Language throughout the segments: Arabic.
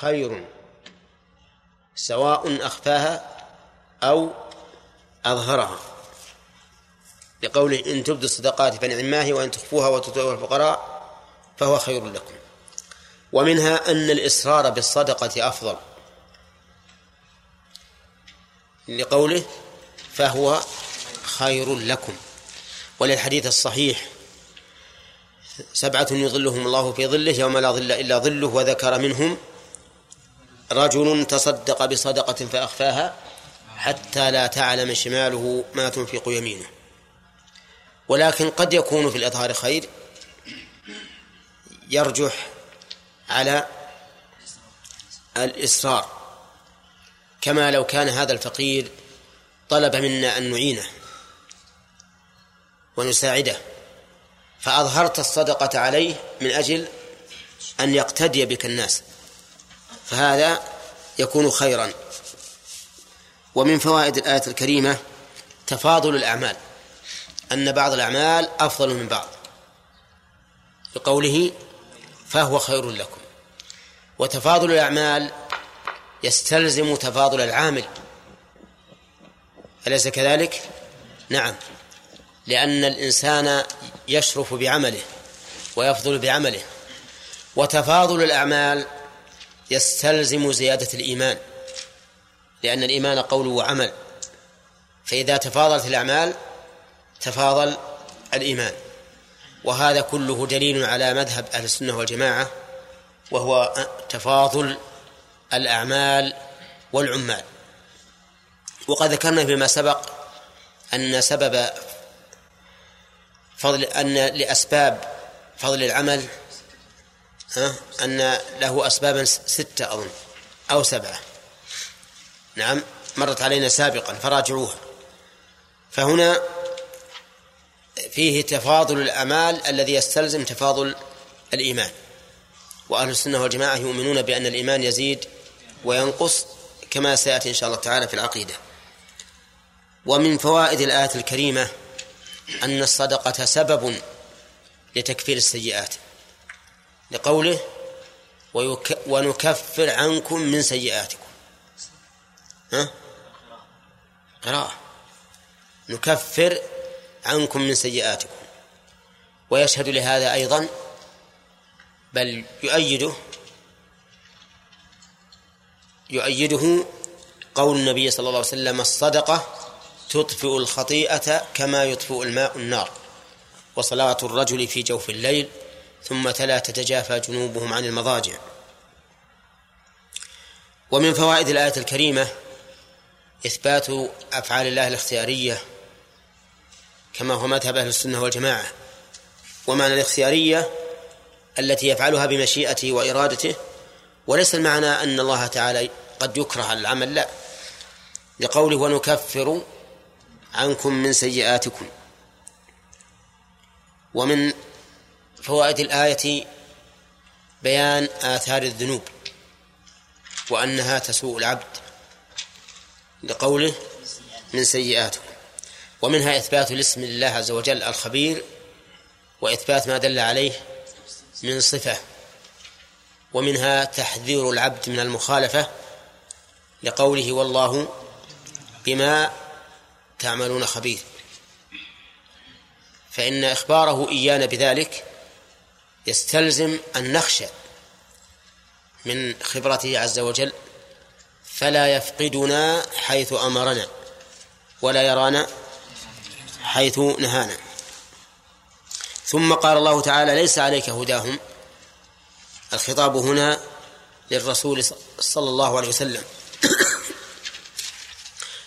خير سواء أخفاها أو أظهرها. لقوله إن تبدوا الصدقات فنعماه وإن تخفوها وتؤتوها الفقراء فهو خير لكم. ومنها أن الإصرار بالصدقة أفضل. لقوله فهو خير لكم. وللحديث الصحيح سبعة يظلهم الله في ظله يوم لا ظل إلا ظله وذكر منهم رجل تصدق بصدقة فأخفاها حتى لا تعلم شماله ما تنفق يمينه. ولكن قد يكون في الإظهار خير يرجح على الإصرار. كما لو كان هذا الفقير طلب منا أن نعينه ونساعده فأظهرت الصدقة عليه من أجل أن يقتدي بك الناس. فهذا يكون خيرا. ومن فوائد الآية الكريمة تفاضل الأعمال أن بعض الأعمال أفضل من بعض. بقوله فهو خير لكم. وتفاضل الأعمال يستلزم تفاضل العامل. أليس كذلك؟ نعم. لأن الإنسان يشرف بعمله ويفضل بعمله. وتفاضل الأعمال يستلزم زيادة الإيمان لأن الإيمان قول وعمل. فإذا تفاضلت الأعمال تفاضل الإيمان. وهذا كله دليل على مذهب أهل السنة والجماعة وهو تفاضل الأعمال والعمال. وقد ذكرنا فيما سبق أن سبب فضل أن لأسباب فضل العمل ها؟ أن له أسبابا ستة أظن أو سبعة. نعم مرت علينا سابقا فراجعوها. فهنا فيه تفاضل الأعمال الذي يستلزم تفاضل الإيمان. وأهل السنة والجماعة يؤمنون بأن الإيمان يزيد وينقص كما سيأتي إن شاء الله تعالى في العقيدة. ومن فوائد الآية الكريمة أن الصدقة سبب لتكفير السيئات. لقوله ونكفر عنكم من سيئاتكم. ها؟ قراءة. نكفر عنكم من سيئاتكم. ويشهد لهذا أيضا بل يؤيده يؤيده قول النبي صلى الله عليه وسلم الصدقة تطفئ الخطيئة كما يطفئ الماء النار وصلاة الرجل في جوف الليل ثم تلا تتجافى جنوبهم عن المضاجع. ومن فوائد الآية الكريمة إثبات أفعال الله الاختيارية كما هو مذهب أهل السنة والجماعة ومعنى الاختيارية التي يفعلها بمشيئته وإرادته وليس المعنى أن الله تعالى قد يكره العمل لا. لقوله ونكفر عنكم من سيئاتكم. ومن فوائد الآية بيان آثار الذنوب وأنها تسوء العبد لقوله من سيئاتكم ومنها إثبات الاسم لله عز وجل الخبير وإثبات ما دل عليه من صفة. ومنها تحذير العبد من المخالفة لقوله والله بما تعملون خبير. فإن إخباره إيانا بذلك يستلزم أن نخشى من خبرته عز وجل فلا يفقدنا حيث أمرنا ولا يرانا حيث نهانا. ثم قال الله تعالى ليس عليك هداهم. الخطاب هنا للرسول صلى الله عليه وسلم.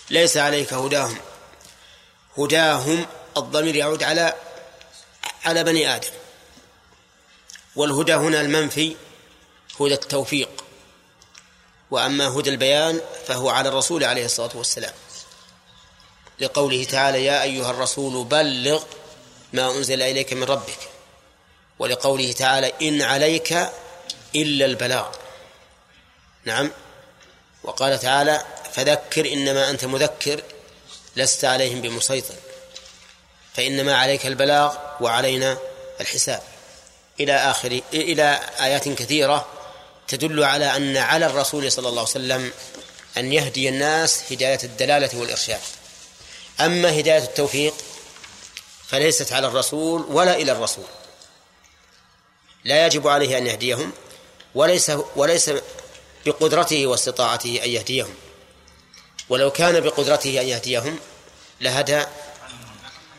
ليس عليك هداهم. هداهم الضمير يعود على على بني آدم. والهدى هنا المنفي هدى التوفيق. وأما هدى البيان فهو على الرسول عليه الصلاة والسلام. لقوله تعالى يا أيها الرسول بلغ ما أنزل إليك من ربك ولقوله تعالى إن عليك إلا البلاغ نعم. وقال تعالى فذكر إنما أنت مذكر لست عليهم بمسيطر فإنما عليك البلاغ وعلينا الحساب. إلى آخر إلى آيات كثيرة تدل على أن على الرسول صلى الله عليه وسلم أن يهدي الناس هداية الدلالة والإرشاد. أما هداية التوفيق فليست على الرسول ولا إلى الرسول. لا يجب عليه أن يهديهم وليس وليس بقدرته واستطاعته أن يهديهم. ولو كان بقدرته أن يهديهم لهدى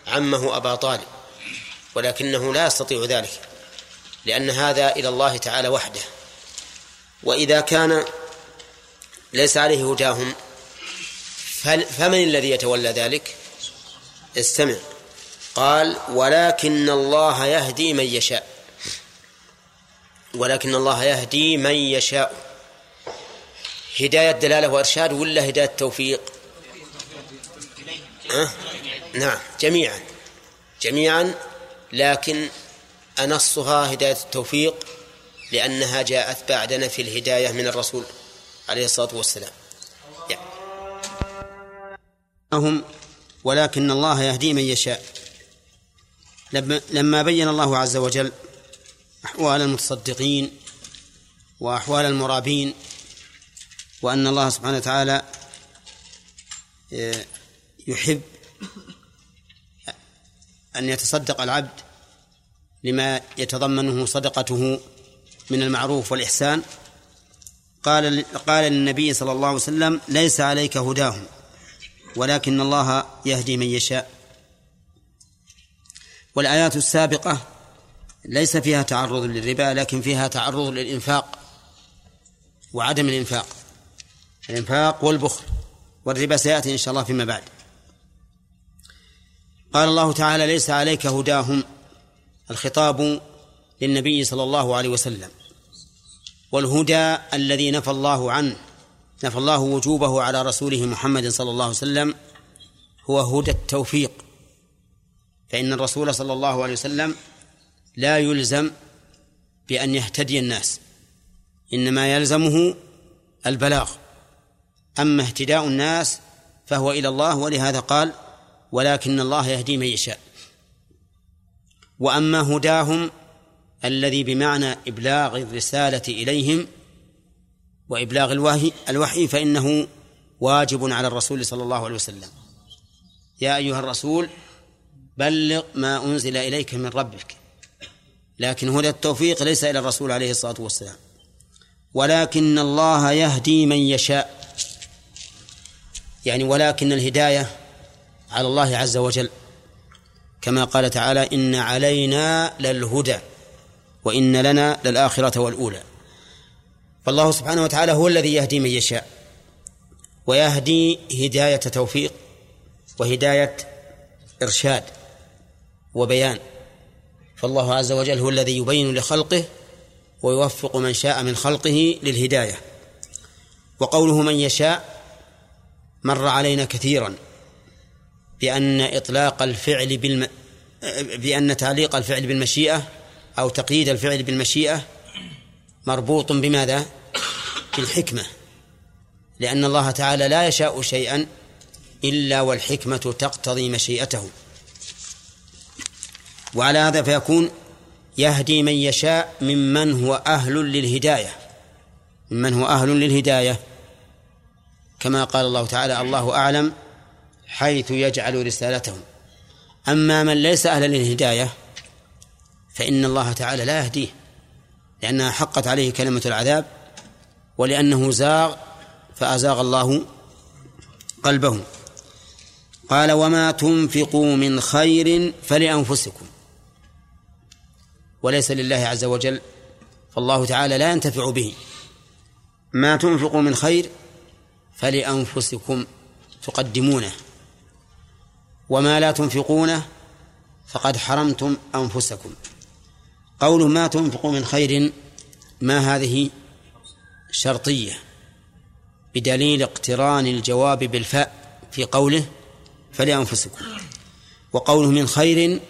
عمه أبا طالب ولكنه لا يستطيع ذلك. لأن هذا إلى الله تعالى وحده. وإذا كان ليس عليه هداهم فمن الذي يتولى ذلك؟ استمع. قال ولكن الله يهدي من يشاء. ولكن الله يهدي من يشاء. هداية دلالة وإرشاد ولا هداية توفيق؟ أه؟ نعم جميعا. جميعا لكن أنصها هداية التوفيق لأنها جاءت بعد نفي الهداية من الرسول عليه الصلاة والسلام يعني. هم ولكن الله يهدي من يشاء لما بين الله عز وجل أحوال المتصدقين وأحوال المرابين وأن الله سبحانه وتعالى آه، يحب أن يتصدق العبد لما يتضمنه صدقته من المعروف والإحسان. قال قال للنبي صلى الله عليه وسلم ليس عليك هداهم ولكن الله يهدي من يشاء. والآيات السابقة ليس فيها تعرض للربا لكن فيها تعرض للإنفاق وعدم الإنفاق. الإنفاق والبخل والربا سيأتي إن شاء الله فيما بعد. قال الله تعالى ليس عليك هداهم الخطاب للنبي صلى الله عليه وسلم والهدى الذي نفى الله عنه نفى الله وجوبه على رسوله محمد صلى الله عليه وسلم هو هدى التوفيق. فإن الرسول صلى الله عليه وسلم لا يلزم بأن يهتدي الناس إنما يلزمه البلاغ. أما اهتداء الناس فهو إلى الله ولهذا قال ولكن الله يهدي من يشاء. وأما هداهم الذي بمعنى إبلاغ الرسالة إليهم وإبلاغ الوحي الوحي فإنه واجب على الرسول صلى الله عليه وسلم. يا أيها الرسول بلغ ما أنزل إليك من ربك. لكن هدى التوفيق ليس إلى الرسول عليه الصلاة والسلام. ولكن الله يهدي من يشاء. يعني ولكن الهداية على الله عز وجل. كما قال تعالى إن علينا للهدى وإن لنا للآخرة والأولى. فالله سبحانه وتعالى هو الذي يهدي من يشاء ويهدي هداية توفيق وهداية إرشاد وبيان. فالله عز وجل هو الذي يبين لخلقه ويوفق من شاء من خلقه للهداية. وقوله من يشاء مر علينا كثيرا. بأن إطلاق الفعل بالم... بأن تعليق الفعل بالمشيئة أو تقييد الفعل بالمشيئة مربوط بماذا؟ بالحكمة. لأن الله تعالى لا يشاء شيئا إلا والحكمة تقتضي مشيئته. وعلى هذا فيكون يهدي من يشاء ممن هو أهل للهداية. ممن هو أهل للهداية. كما قال الله تعالى الله أعلم حيث يجعل رسالته أما من ليس أهلا للهداية فإن الله تعالى لا يهديه لأنها حقت عليه كلمة العذاب ولأنه زاغ فأزاغ الله قلبه. قال وما تنفقوا من خير فلأنفسكم. وليس لله عز وجل فالله تعالى لا ينتفع به. ما تنفقوا من خير فلأنفسكم تقدمونه. وما لا تنفقونه فقد حرمتم أنفسكم. قول ما تنفقوا من خير ما هذه؟ شرطية. بدليل اقتران الجواب بالفاء في قوله فلأنفسكم. وقوله من خير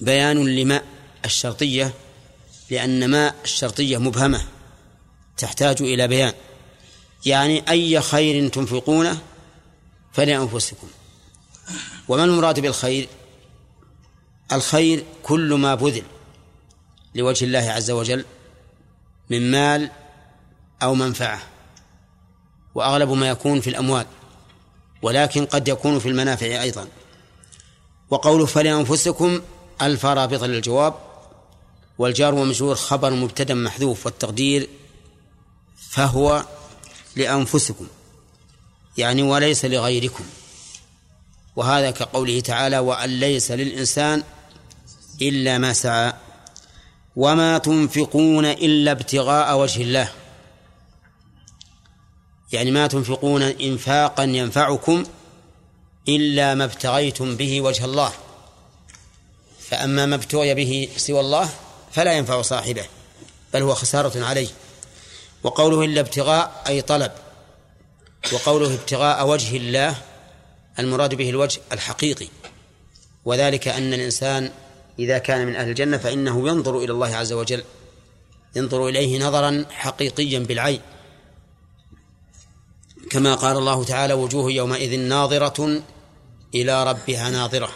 بيان لما الشرطية لأن ما الشرطية مبهمة تحتاج إلى بيان. يعني أي خير تنفقونه فلأنفسكم. وما المراد بالخير؟ الخير كل ما بذل لوجه الله عز وجل من مال أو منفعة وأغلب ما يكون في الأموال ولكن قد يكون في المنافع أيضا. وقوله فلأنفسكم ألف رابطة للجواب والجار ومجرور خبر مبتدأ محذوف والتقدير فهو لأنفسكم يعني وليس لغيركم. وهذا كقوله تعالى وأن ليس للإنسان إلا ما سعى وما تنفقون إلا ابتغاء وجه الله. يعني ما تنفقون إنفاقا ينفعكم إلا ما ابتغيتم به وجه الله. فأما ما ابتغي به سوى الله فلا ينفع صاحبه بل هو خسارة عليه. وقوله إلا ابتغاء أي طلب وقوله ابتغاء وجه الله المراد به الوجه الحقيقي. وذلك أن الإنسان إذا كان من أهل الجنة فإنه ينظر إلى الله عز وجل ينظر إليه نظرا حقيقيا بالعين. كما قال الله تعالى وجوه يومئذ ناظرة إلى ربها ناظرة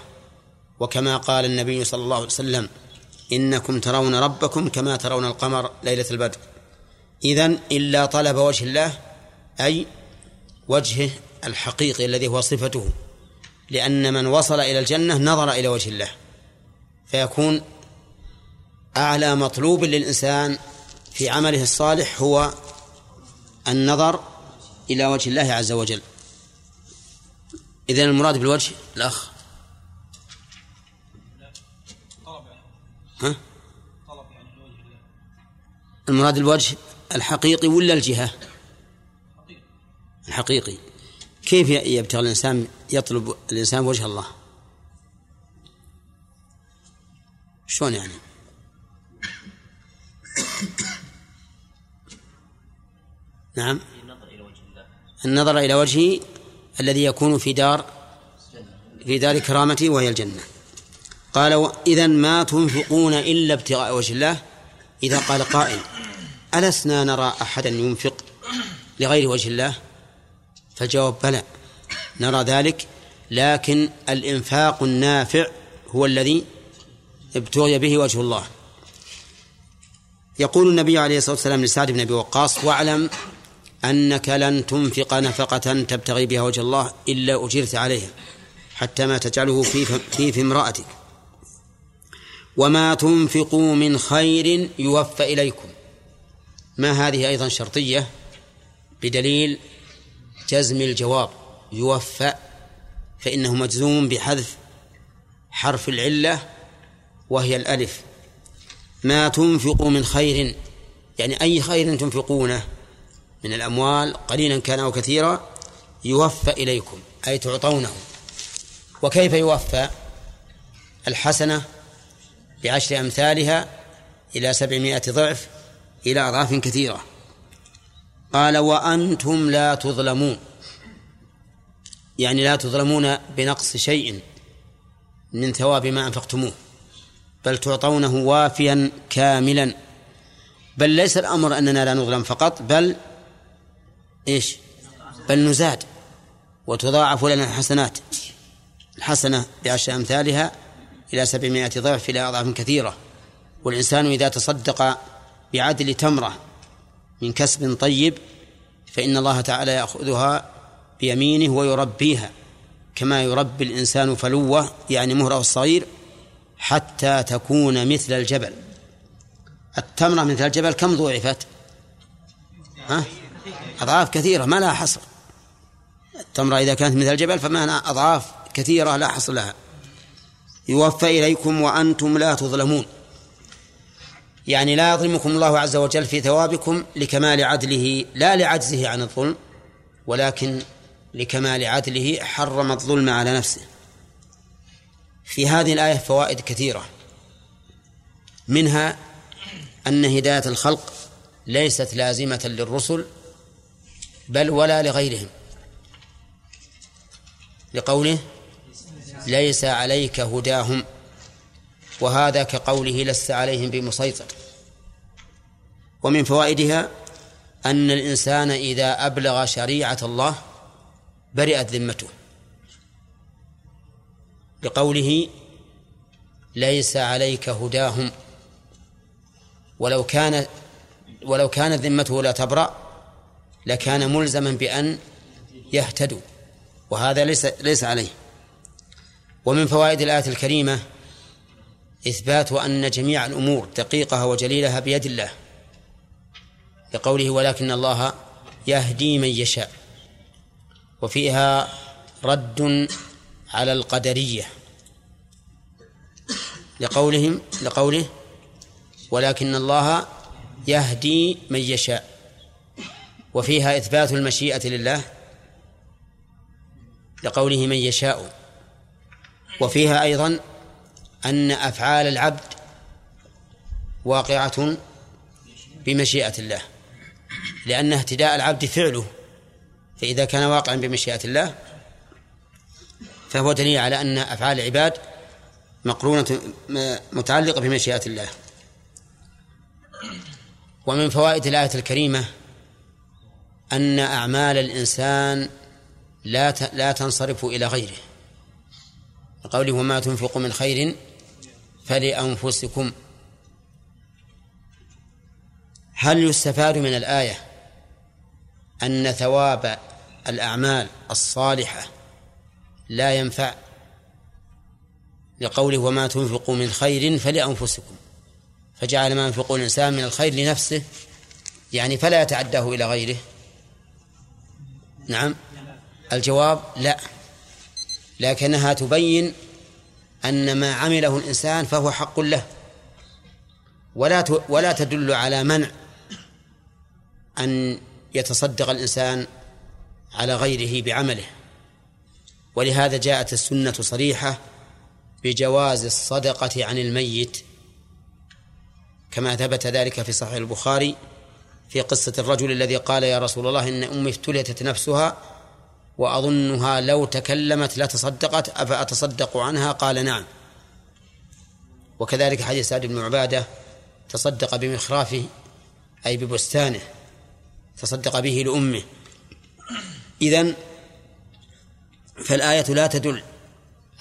وكما قال النبي صلى الله عليه وسلم إنكم ترون ربكم كما ترون القمر ليلة البدر إذن إلا طلب وجه الله أي وجهه الحقيقي الذي هو صفته. لأن من وصل إلى الجنة نظر إلى وجه الله. فيكون أعلى مطلوب للإنسان في عمله الصالح هو النظر إلى وجه الله عز وجل. إذن المراد بالوجه الأخ. ها؟ المراد الوجه الحقيقي ولا الجهة؟ الحقيقي. كيف يبتغي الإنسان يطلب الإنسان وجه الله؟ شلون يعني؟ نعم. النظر إلى وجهه الذي يكون في دار في دار كرامته وهي الجنة. قال إذا ما تنفقون إلا ابتغاء وجه الله؟ إذا قال قائل ألسنا نرى أحدا ينفق لغير وجه الله؟ فالجواب بلى. نرى ذلك لكن الإنفاق النافع هو الذي ابتغي به وجه الله. يقول النبي عليه الصلاة والسلام لسعد بن أبي وقاص واعلم أنك لن تنفق نفقة تبتغي بها وجه الله إلا أجرت عليها حتى ما تجعله في في, في امرأتك. وما تنفقوا من خير يوفى إليكم. ما هذه أيضا شرطية بدليل جزم الجواب يوفى فإنه مجزوم بحذف حرف العلة وهي الألف. ما تنفقوا من خير يعني أي خير تنفقونه من الأموال قليلا كان أو كثيرا يوفى إليكم أي تعطونه. وكيف يوفى؟ الحسنة بعشر أمثالها إلى سبعمائة ضعف إلى أضعاف كثيرة. قال وأنتم لا تظلمون. يعني لا تظلمون بنقص شيء من ثواب ما أنفقتموه بل تعطونه وافيا كاملا. بل ليس الأمر أننا لا نظلم فقط بل إيش؟ بل نزاد وتضاعف لنا الحسنات. الحسنة بعشر أمثالها إلى سبعمائة ضعف إلى أضعاف كثيرة. والإنسان إذا تصدق بعدل تمرة من كسب طيب فإن الله تعالى يأخذها بيمينه ويربيها كما يربي الإنسان فلوة يعني مهره الصغير حتى تكون مثل الجبل. التمرة مثل الجبل كم ضعفت؟ ها؟ أضعاف كثيرة ما لها حصر. التمرة إذا كانت مثل الجبل فما أضعاف كثيرة لا حصر لها. يوفى إليكم وأنتم لا تظلمون. يعني لا يظلمكم الله عز وجل في ثوابكم لكمال عدله لا لعجزه عن الظلم ولكن لكمال عدله حرم الظلم على نفسه. في هذه الآية فوائد كثيرة. منها أن هداية الخلق ليست لازمة للرسل بل ولا لغيرهم. لقوله ليس عليك هداهم. وهذا كقوله لست عليهم بمسيطر. ومن فوائدها أن الإنسان إذا أبلغ شريعة الله برئت ذمته. لقوله ليس عليك هداهم. ولو كان ولو كانت ذمته لا تبرأ لكان ملزما بأن يهتدوا. وهذا ليس ليس عليه. ومن فوائد الآية الكريمة إثبات أن جميع الأمور دقيقها وجليلها بيد الله لقوله ولكن الله يهدي من يشاء وفيها رد على القدرية لقولهم لقوله ولكن الله يهدي من يشاء وفيها إثبات المشيئة لله لقوله من يشاء وفيها أيضا أن أفعال العبد واقعة بمشيئة الله لأن اهتداء العبد فعله فإذا كان واقعا بمشيئة الله فهو دليل على أن أفعال العباد مقرونة متعلقة بمشيئة الله. ومن فوائد الآية الكريمة أن أعمال الإنسان لا لا تنصرف إلى غيره. قوله وما تنفقوا من خير فلأنفسكم. هل يستفاد من الآية أن ثواب الأعمال الصالحة لا ينفع؟ لقوله وما تنفقوا من خير فلأنفسكم. فجعل ما ينفقه الإنسان من الخير لنفسه يعني فلا يتعداه إلى غيره. نعم. الجواب لا. لكنها تبين أن ما عمله الإنسان فهو حق له. ولا ولا تدل على منع أن يتصدق الإنسان على غيره بعمله. ولهذا جاءت السنة صريحة بجواز الصدقة عن الميت كما ثبت ذلك في صحيح البخاري في قصة الرجل الذي قال يا رسول الله إن أمي افتلتت نفسها وأظنها لو تكلمت لتصدقت أفأتصدق عنها؟ قال نعم. وكذلك حديث سعد بن عبادة تصدق بمخرافه أي ببستانه تصدق به لأمه. إذن فالآية لا تدل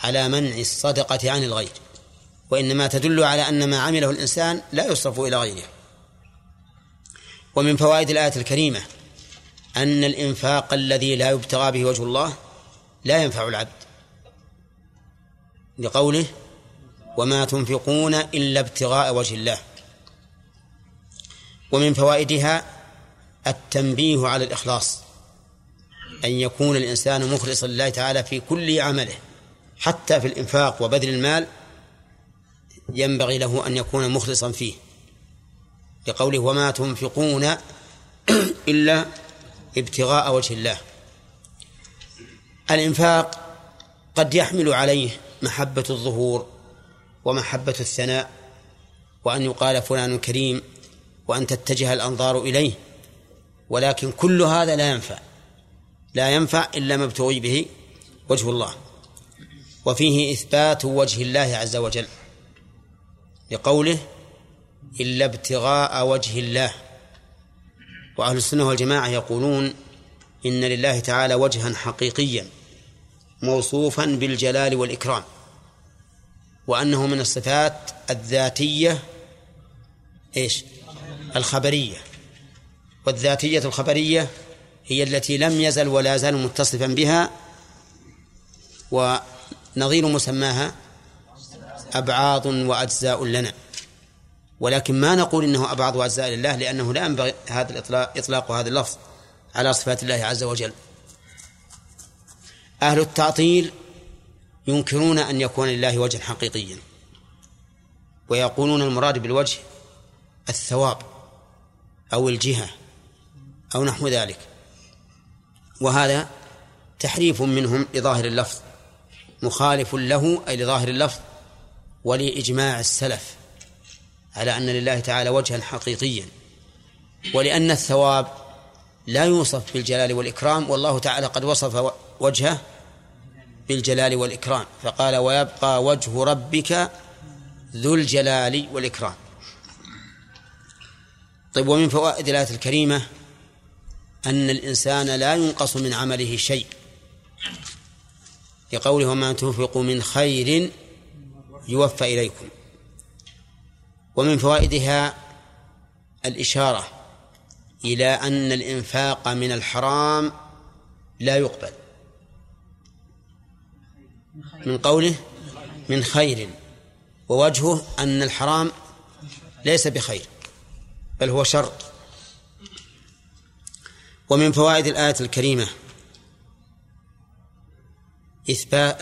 على منع الصدقة عن الغير وإنما تدل على أن ما عمله الإنسان لا يصرف إلى غيره. ومن فوائد الآية الكريمة أن الإنفاق الذي لا يبتغى به وجه الله لا ينفع العبد. لقوله وما تنفقون إلا ابتغاء وجه الله. ومن فوائدها التنبيه على الإخلاص أن يكون الإنسان مخلصا لله تعالى في كل عمله حتى في الإنفاق وبذل المال ينبغي له أن يكون مخلصا فيه. لقوله وما تنفقون إلا ابتغاء وجه الله. الإنفاق قد يحمل عليه محبة الظهور ومحبة الثناء وأن يقال فلان كريم وأن تتجه الأنظار إليه ولكن كل هذا لا ينفع. لا ينفع إلا ما ابتغي به وجه الله. وفيه إثبات وجه الله عز وجل لقوله إلا ابتغاء وجه الله وأهل السنة والجماعة يقولون إن لله تعالى وجها حقيقيا موصوفا بالجلال والإكرام وأنه من الصفات الذاتية إيش؟ الخبرية. والذاتية الخبرية هي التي لم يزل ولا زال متصفا بها ونظير مسماها أبعاض وأجزاء لنا. ولكن ما نقول إنه أبعض اجزاء لله لأنه لا ينبغي هذا الاطلاق إطلاق هذا اللفظ على صفات الله عز وجل. أهل التعطيل ينكرون أن يكون لله وجه حقيقيا ويقولون المراد بالوجه الثواب أو الجهة أو نحو ذلك وهذا تحريف منهم لظاهر اللفظ مخالف له أي لظاهر اللفظ ولإجماع السلف على أن لله تعالى وجها حقيقيا. ولأن الثواب لا يوصف بالجلال والإكرام والله تعالى قد وصف وجهه بالجلال والإكرام. فقال ويبقى وجه ربك ذو الجلال والإكرام. طيب ومن فوائد الآية الكريمة أن الإنسان لا ينقص من عمله شيء. لقوله وما تنفقوا من خير يوفى إليكم. ومن فوائدها الإشارة إلى أن الإنفاق من الحرام لا يقبل. من قوله من خير ووجهه أن الحرام ليس بخير بل هو شر. ومن فوائد الآية الكريمة إثبات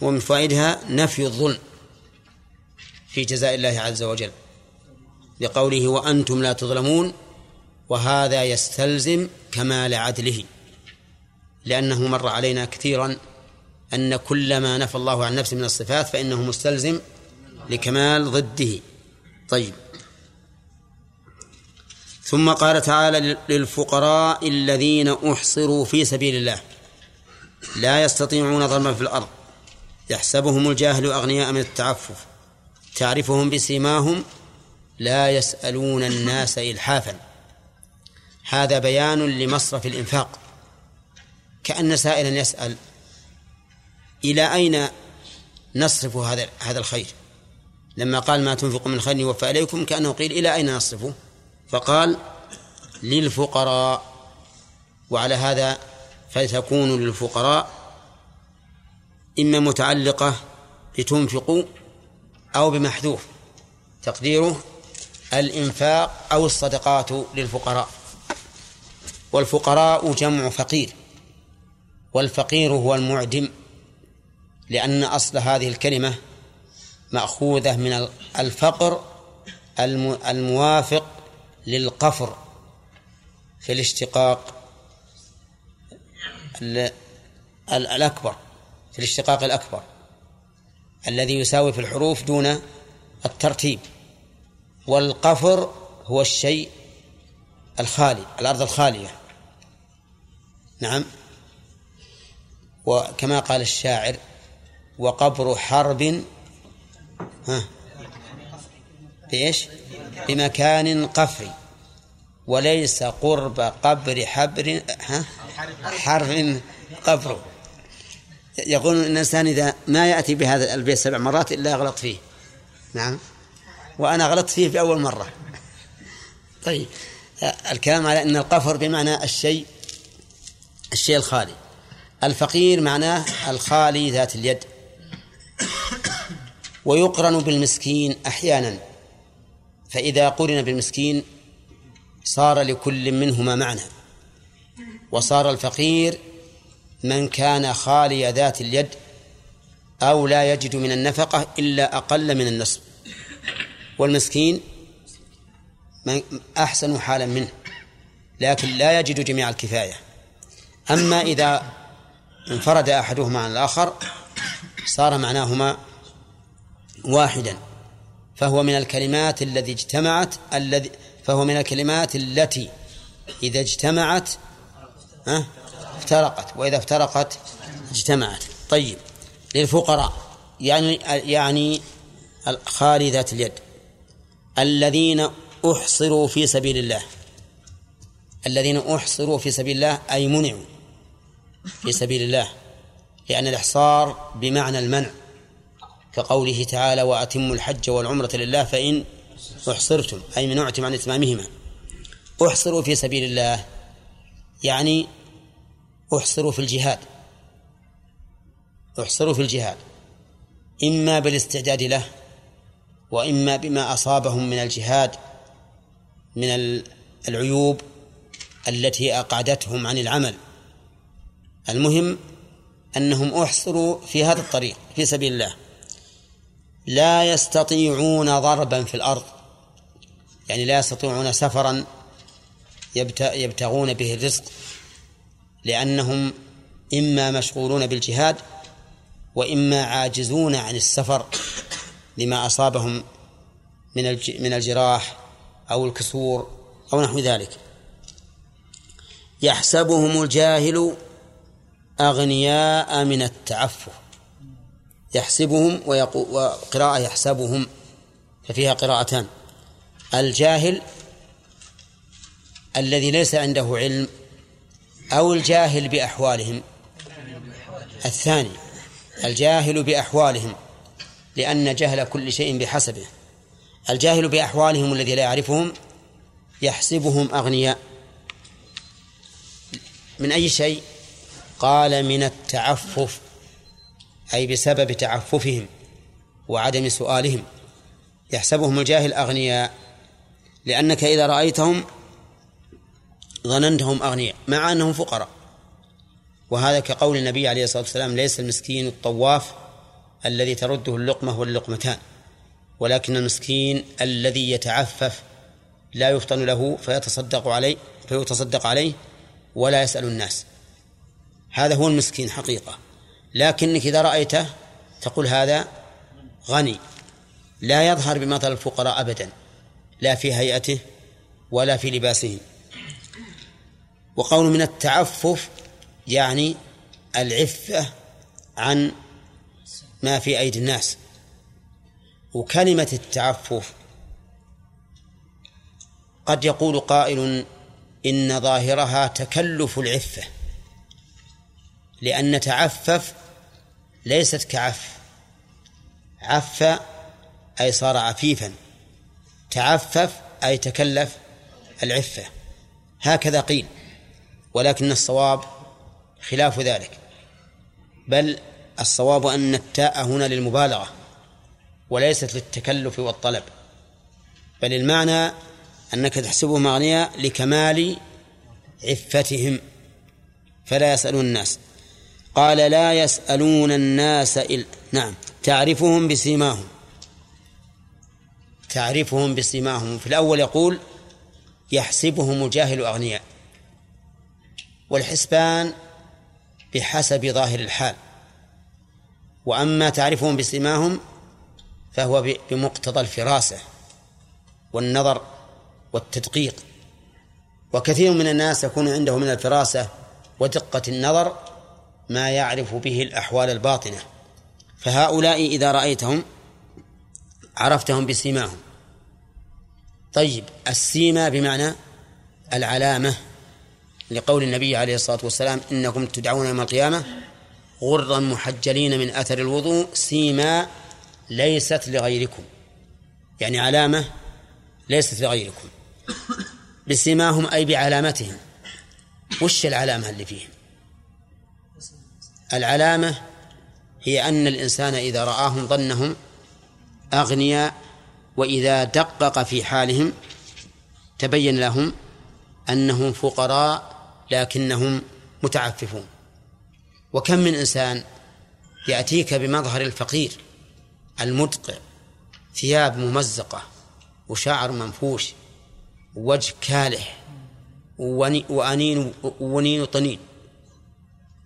ومن فوائدها نفي الظلم في جزاء الله عز وجل. لقوله وأنتم لا تظلمون وهذا يستلزم كمال عدله لأنه مر علينا كثيرا أن كل ما نفى الله عن نفسه من الصفات فإنه مستلزم لكمال ضده. طيب. ثم قال تعالى للفقراء الذين أحصروا في سبيل الله لا يستطيعون ضربا في الأرض يحسبهم الجاهل أغنياء من التعفف تعرفهم بسيماهم لا يسألون الناس الحافا. هذا بيان لمصرف الإنفاق. كأن سائلا يسأل إلى أين نصرف هذا هذا الخير؟ لما قال ما تنفق من خير يوفى إليكم كأنه قيل إلى أين نصرفه فقال للفقراء. وعلى هذا فتكون للفقراء إما متعلقة بتنفقوا أو بمحذوف. تقديره الإنفاق أو الصدقات للفقراء. والفقراء جمع فقير والفقير هو المعدم لأن أصل هذه الكلمة مأخوذة من الفقر الموافق للقفر في الاشتقاق الأكبر في الاشتقاق الأكبر الذي يساوي في الحروف دون الترتيب. والقفر هو الشيء الخالي الأرض الخالية. نعم. وكما قال الشاعر وقبر حرب ها بإيش؟ بمكان قفري وليس قرب قبر حبر ها حرف قبر. يقول الإنسان إذا ما يأتي بهذا البيت سبع مرات إلا يغلط فيه. نعم. وأنا غلطت فيه في أول مرة. طيب الكلام على أن القفر بمعنى الشيء الشيء الخالي. الفقير معناه الخالي ذات اليد. ويقرن بالمسكين أحيانا. فإذا قرن بالمسكين صار لكل منهما معنى. وصار الفقير من كان خالي ذات اليد أو لا يجد من النفقة إلا أقل من النصف والمسكين من أحسن حالا منه لكن لا يجد جميع الكفاية. أما إذا انفرد أحدهما عن الآخر صار معناهما واحدا فهو من الكلمات الذي اجتمعت الذي فهو من الكلمات التي إذا اجتمعت افترقت وإذا افترقت اجتمعت. طيب للفقراء يعني يعني خالي ذات اليد. الذين أحصروا في سبيل الله. الذين أحصروا في سبيل الله أي منعوا في سبيل الله لأن الإحصار بمعنى المنع كقوله تعالى وأتموا الحج والعمرة لله فإن أحصرتم أي منعتم عن إتمامهما. أحصروا في سبيل الله يعني أحصروا في الجهاد. أحصروا في الجهاد إما بالاستعداد له وإما بما أصابهم من الجهاد من العيوب التي أقعدتهم عن العمل. المهم أنهم أحصروا في هذا الطريق في سبيل الله. لا يستطيعون ضربا في الأرض. يعني لا يستطيعون سفرا يبتغون به الرزق لأنهم إما مشغولون بالجهاد وإما عاجزون عن السفر. لما أصابهم من من الجراح أو الكسور أو نحو ذلك. يحسبهم الجاهل أغنياء من التعفف. يحسبهم وقراءة يحسبهم ففيها قراءتان. الجاهل الذي ليس عنده علم أو الجاهل بأحوالهم. الثاني الجاهل بأحوالهم. لأن جهل كل شيء بحسبه. الجاهل بأحوالهم الذي لا يعرفهم يحسبهم أغنياء. من أي شيء؟ قال من التعفف أي بسبب تعففهم وعدم سؤالهم. يحسبهم الجاهل أغنياء. لأنك إذا رأيتهم ظننتهم أغنياء مع أنهم فقراء. وهذا كقول النبي عليه الصلاة والسلام ليس المسكين الطواف الذي ترده اللقمة واللقمتان ولكن المسكين الذي يتعفف لا يفطن له فيتصدق عليه فيتصدق عليه ولا يسأل الناس. هذا هو المسكين حقيقة. لكنك إذا رأيته تقول هذا غني لا يظهر بمثل الفقراء أبدا لا في هيئته ولا في لباسه. وقول من التعفف يعني العفة عن ما في أيدي الناس. وكلمة التعفف. قد يقول قائل إن ظاهرها تكلف العفة لأن تعفف ليست كعف. عف أي صار عفيفا. تعفف أي تكلف العفة. هكذا قيل ولكن الصواب خلاف ذلك. بل الصواب أن التاء هنا للمبالغة وليست للتكلف والطلب بل المعنى أنك تحسبهم أغنياء لكمال عفتهم فلا يسألون الناس. قال لا يسألون الناس إل... نعم. تعرفهم بسيماهم. تعرفهم بسيماهم. في الأول يقول يحسبهم الجاهل أغنياء. والحسبان بحسب ظاهر الحال. وأما تعرفهم بسيماهم فهو بمقتضى الفراسة والنظر والتدقيق. وكثير من الناس يكون عنده من الفراسة ودقة النظر ما يعرف به الأحوال الباطنة. فهؤلاء إذا رأيتهم عرفتهم بسيماهم طيب السيما بمعنى العلامة لقول النبي عليه الصلاة والسلام إنكم تدعون يوم القيامة غرا محجلين من أثر الوضوء سيما ليست لغيركم. يعني علامة ليست لغيركم. بسيماهم أي بعلامتهم. وش العلامة اللي فيهم؟ العلامة هي أن الإنسان إذا رآهم ظنهم أغنياء وإذا دقق في حالهم تبين لهم أنهم فقراء لكنهم متعففون. وكم من إنسان يأتيك بمظهر الفقير المدقع ثياب ممزقة وشعر منفوش وجه كالح وأنين ونين طنين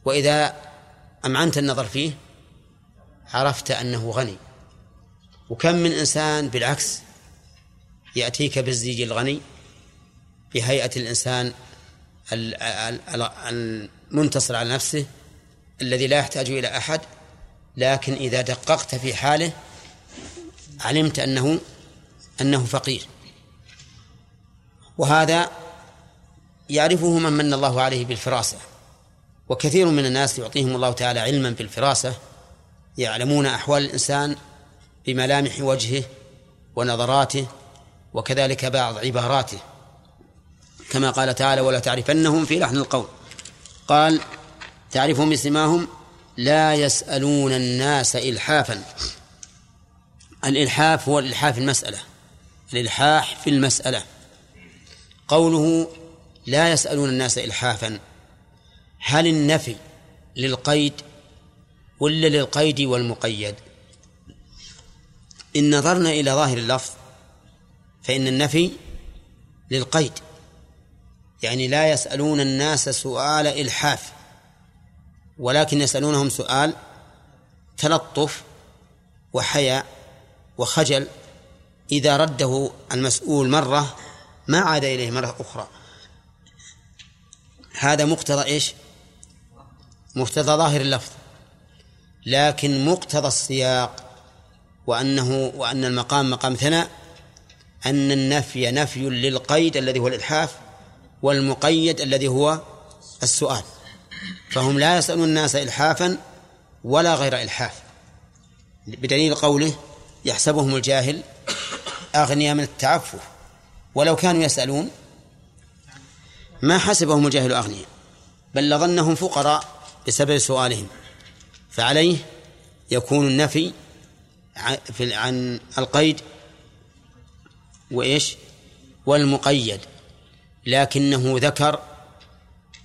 وإذا أمعنت النظر فيه عرفت أنه غني. وكم من إنسان بالعكس يأتيك بالزيج الغني بهيئة الإنسان المنتصر على نفسه الذي لا يحتاج إلى أحد لكن إذا دققت في حاله علمت أنه أنه فقير. وهذا يعرفه من من الله عليه بالفراسة. وكثير من الناس يعطيهم الله تعالى علما بالفراسة يعلمون أحوال الإنسان بملامح وجهه ونظراته وكذلك بعض عباراته. كما قال تعالى ولا تعرفنهم في لحن القول قال تعرفهم بسماهم لا يسألون الناس إلحافا. الإلحاف هو الإلحاف في المسألة. الإلحاح في المسألة. قوله لا يسألون الناس إلحافا. هل النفي للقيد ولا للقيد والمقيد؟ إن نظرنا إلى ظاهر اللفظ فإن النفي للقيد. يعني لا يسألون الناس سؤال إلحاف. ولكن يسألونهم سؤال تلطف وحياء وخجل إذا رده المسؤول مرة ما عاد إليه مرة أخرى. هذا مقتضى إيش؟ مقتضى ظاهر اللفظ. لكن مقتضى السياق وأنه وأن المقام مقام ثناء أن النفي نفي للقيد الذي هو الإلحاف والمقيد الذي هو السؤال. فهم لا يسألون الناس إلحافا ولا غير إلحاف. بدليل قوله يحسبهم الجاهل أغنياء من التعفف. ولو كانوا يسألون ما حسبهم الجاهل أغنياء بل لظنهم فقراء بسبب سؤالهم. فعليه يكون النفي عن القيد وإيش؟ والمقيد. لكنه ذكر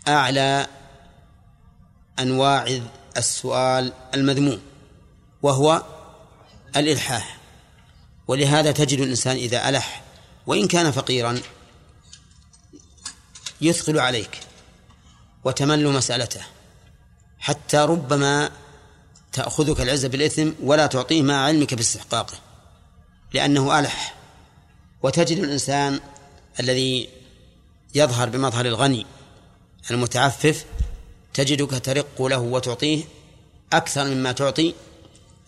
أعلى أنواع السؤال المذموم وهو الإلحاح. ولهذا تجد الإنسان إذا ألح وإن كان فقيرا يثقل عليك وتمل مسألته حتى ربما تأخذك العزة بالإثم ولا تعطيه مع علمك باستحقاقه لأنه ألح. وتجد الإنسان الذي يظهر بمظهر الغني المتعفف تجدك ترق له وتعطيه أكثر مما تعطي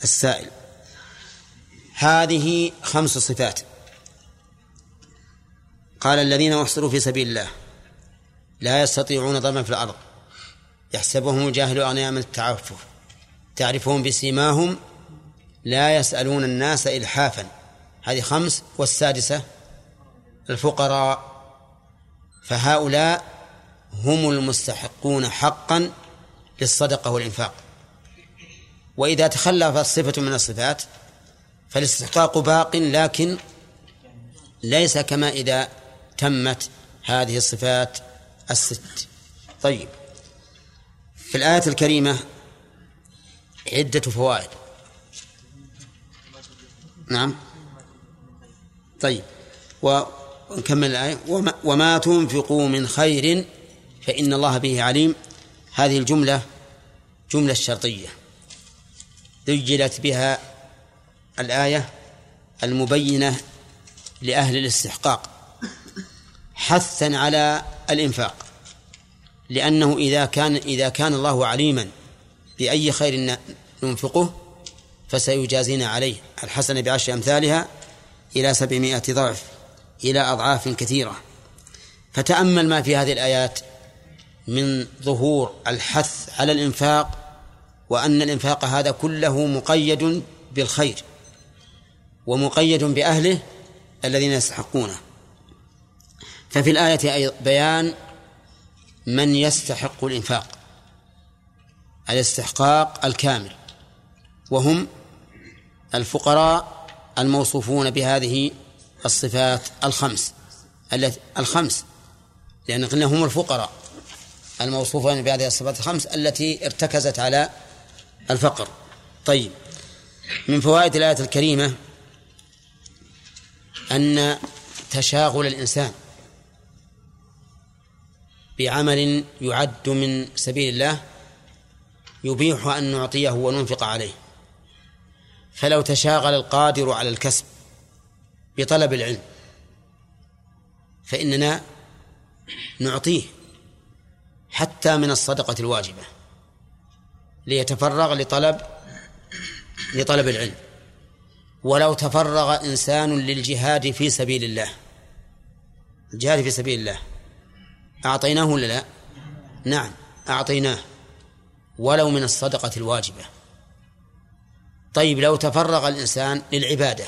السائل. هذه خمس صفات. قال الذين أحصروا في سبيل الله لا يستطيعون ضربا في الأرض. يحسبهم الجاهل أغنياء من التعفف. تعرفهم بسيماهم لا يسألون الناس إلحافا. هذه خمس والسادسة الفقراء. فهؤلاء هم المستحقون حقا للصدقة والإنفاق. وإذا تخلفت صفة من الصفات فالاستحقاق باق لكن ليس كما إذا تمت هذه الصفات الست. طيب في الآية الكريمة عدة فوائد. نعم. طيب ونكمل الآية. وما, وما تنفقوا من خير فإن الله به عليم. هذه الجملة جملة شرطية. ذجلت بها الآية المبينة لأهل الاستحقاق. حثا على الإنفاق. لأنه إذا كان إذا كان الله عليما بأي خير ننفقه فسيجازينا عليه. الحسنة بعشر أمثالها إلى سبعمائة ضعف إلى أضعاف كثيرة. فتأمل ما في هذه الآيات من ظهور الحث على الإنفاق وأن الإنفاق هذا كله مقيد بالخير ومقيد بأهله الذين يستحقونه. ففي الآية بيان من يستحق الإنفاق الاستحقاق الكامل وهم الفقراء الموصوفون بهذه الصفات الخمس الخمس لأن قلنا هم الفقراء. الموصوفون بهذه الصفات الخمس التي ارتكزت على الفقر. طيب من فوائد الآية الكريمة أن تشاغل الإنسان بعمل يعد من سبيل الله يبيح أن نعطيه وننفق عليه. فلو تشاغل القادر على الكسب بطلب العلم فإننا نعطيه حتى من الصدقة الواجبة ليتفرغ لطلب لطلب العلم. ولو تفرغ إنسان للجهاد في سبيل الله. الجهاد في سبيل الله. أعطيناه ولا لا؟ نعم أعطيناه. ولو من الصدقة الواجبة. طيب لو تفرغ الإنسان للعبادة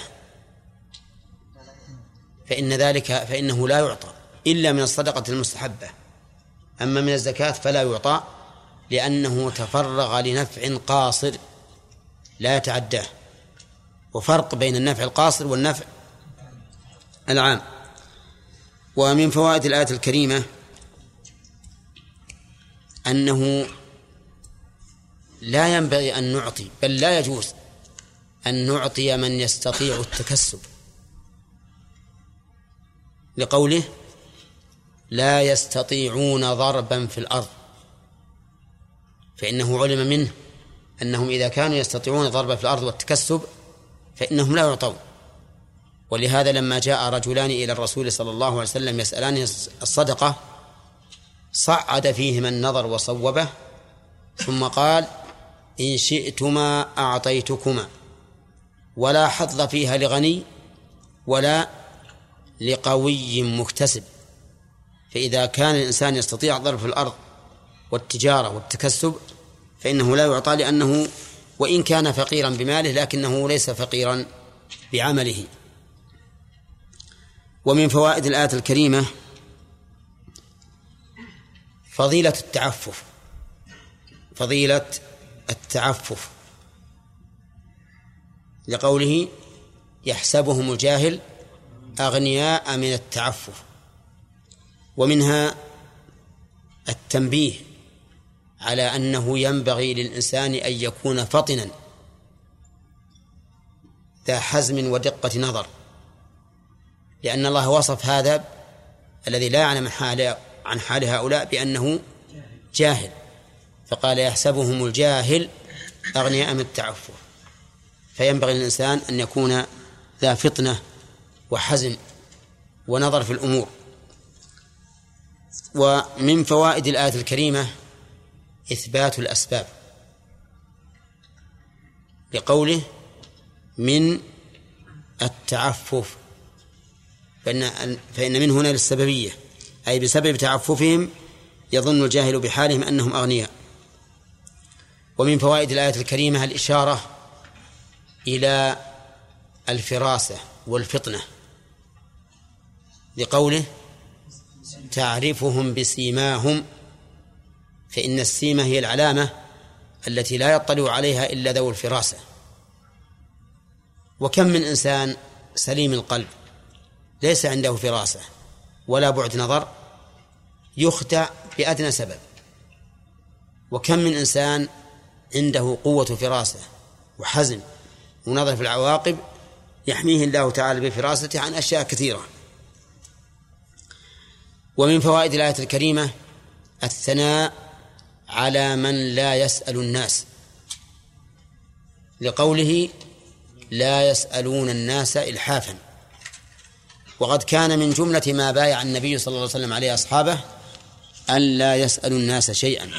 فإن ذلك فإنه لا يعطى إلا من الصدقة المستحبة. أما من الزكاة فلا يعطى لأنه تفرغ لنفع قاصر لا يتعداه. وفرق بين النفع القاصر والنفع العام. ومن فوائد الآية الكريمة أنه لا ينبغي أن نعطي بل لا يجوز أن نعطي من يستطيع التكسب. لقوله لا يستطيعون ضربا في الأرض. فإنه علم منه أنهم إذا كانوا يستطيعون ضربا في الأرض والتكسب فإنهم لا يعطون. ولهذا لما جاء رجلان إلى الرسول صلى الله عليه وسلم يسألان الصدقة صعد فيهما النظر وصوبه ثم قال إن شئتما أعطيتكما ولا حظ فيها لغني ولا لقوي مكتسب. فإذا كان الإنسان يستطيع ضرب في الأرض والتجارة والتكسب فإنه لا يعطى لأنه وإن كان فقيرا بماله لكنه ليس فقيرا بعمله. ومن فوائد الآية الكريمة فضيلة التعفف. فضيلة التعفف. لقوله يحسبهم الجاهل أغنياء من التعفف. ومنها التنبيه على أنه ينبغي للإنسان أن يكون فطنا ذا حزم ودقة نظر لأن الله وصف هذا الذي لا يعلم حال عن حال هؤلاء بأنه جاهل فقال يحسبهم الجاهل أغنياء من التعفف. فينبغي للإنسان أن يكون ذا فطنة وحزم ونظر في الأمور. ومن فوائد الآية الكريمة إثبات الأسباب. لقوله من التعفف فإن فإن من هنا للسببية أي بسبب تعففهم يظن الجاهل بحالهم أنهم أغنياء. ومن فوائد الآية الكريمة الإشارة إلى الفراسة والفطنة لقوله تعرفهم بسيماهم فإن السيمة هي العلامة التي لا يطلع عليها إلا ذو الفراسة. وكم من إنسان سليم القلب ليس عنده فراسة ولا بعد نظر يخدع بأدنى سبب. وكم من إنسان عنده قوة فراسة وحزم ونظر في العواقب يحميه الله تعالى بفراسته عن أشياء كثيرة. ومن فوائد الآية الكريمة الثناء على من لا يسأل الناس. لقوله لا يسألون الناس إلحافا. وقد كان من جملة ما بايع النبي صلى الله عليه وسلم عليه أصحابه أن لا يسألوا الناس شيئا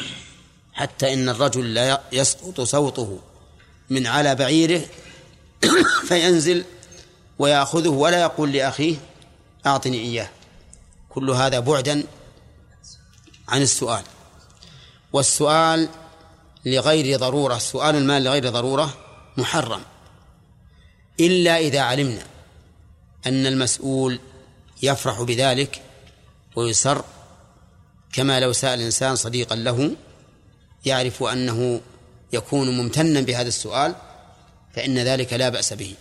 حتى إن الرجل لا يسقط صوته من على بعيره فينزل ويأخذه ولا يقول لأخيه أعطني إياه. كل هذا بعدا عن السؤال. والسؤال لغير ضرورة سؤال المال لغير ضرورة محرم. إلا إذا علمنا أن المسؤول يفرح بذلك ويسر كما لو سأل إنسان صديقا له يعرف أنه يكون ممتنا بهذا السؤال فإن ذلك لا بأس به.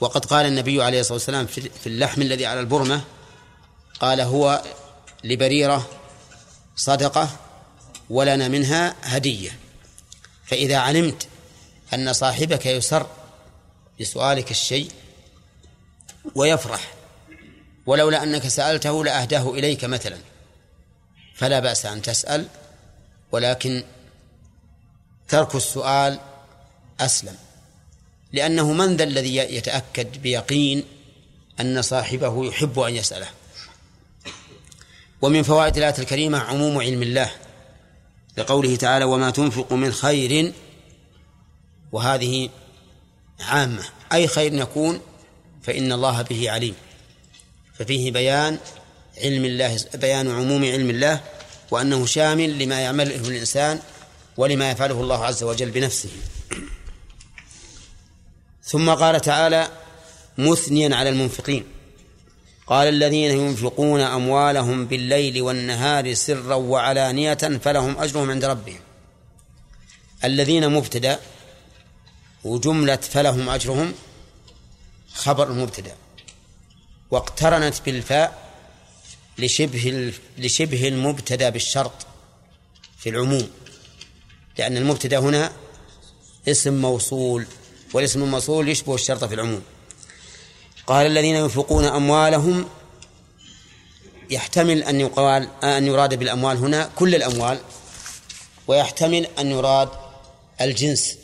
وقد قال النبي عليه الصلاة والسلام في اللحم الذي على البرمة قال هو لبريرة صدقة ولنا منها هدية. فإذا علمت أن صاحبك يسر بسؤالك الشيء ويفرح ولولا أنك سألته لأهداه إليك مثلا فلا بأس أن تسأل ولكن ترك السؤال أسلم. لأنه من ذا الذي يتأكد بيقين أن صاحبه يحب أن يسأله؟ ومن فوائد الآية الكريمة عموم علم الله لقوله تعالى وما تنفق من خير وهذه عامة. أي خير يكون فإن الله به عليم. ففيه بيان علم الله بيان عموم علم الله وأنه شامل لما يعمله الإنسان ولما يفعله الله عز وجل بنفسه. ثم قال تعالى مثنيا على المنفقين قال الذين ينفقون أموالهم بالليل والنهار سرا وعلانية فلهم أجرهم عند ربهم. الذين مبتدأ وجملة فلهم أجرهم خبر المبتدأ واقترنت بالفاء لشبه لشبه المبتدأ بالشرط في العموم. لأن المبتدأ هنا اسم موصول والاسم الموصول يشبه الشرط في العموم. قال الذين ينفقون أموالهم يحتمل أن يقال أن يراد بالأموال هنا كل الأموال ويحتمل أن يراد الجنس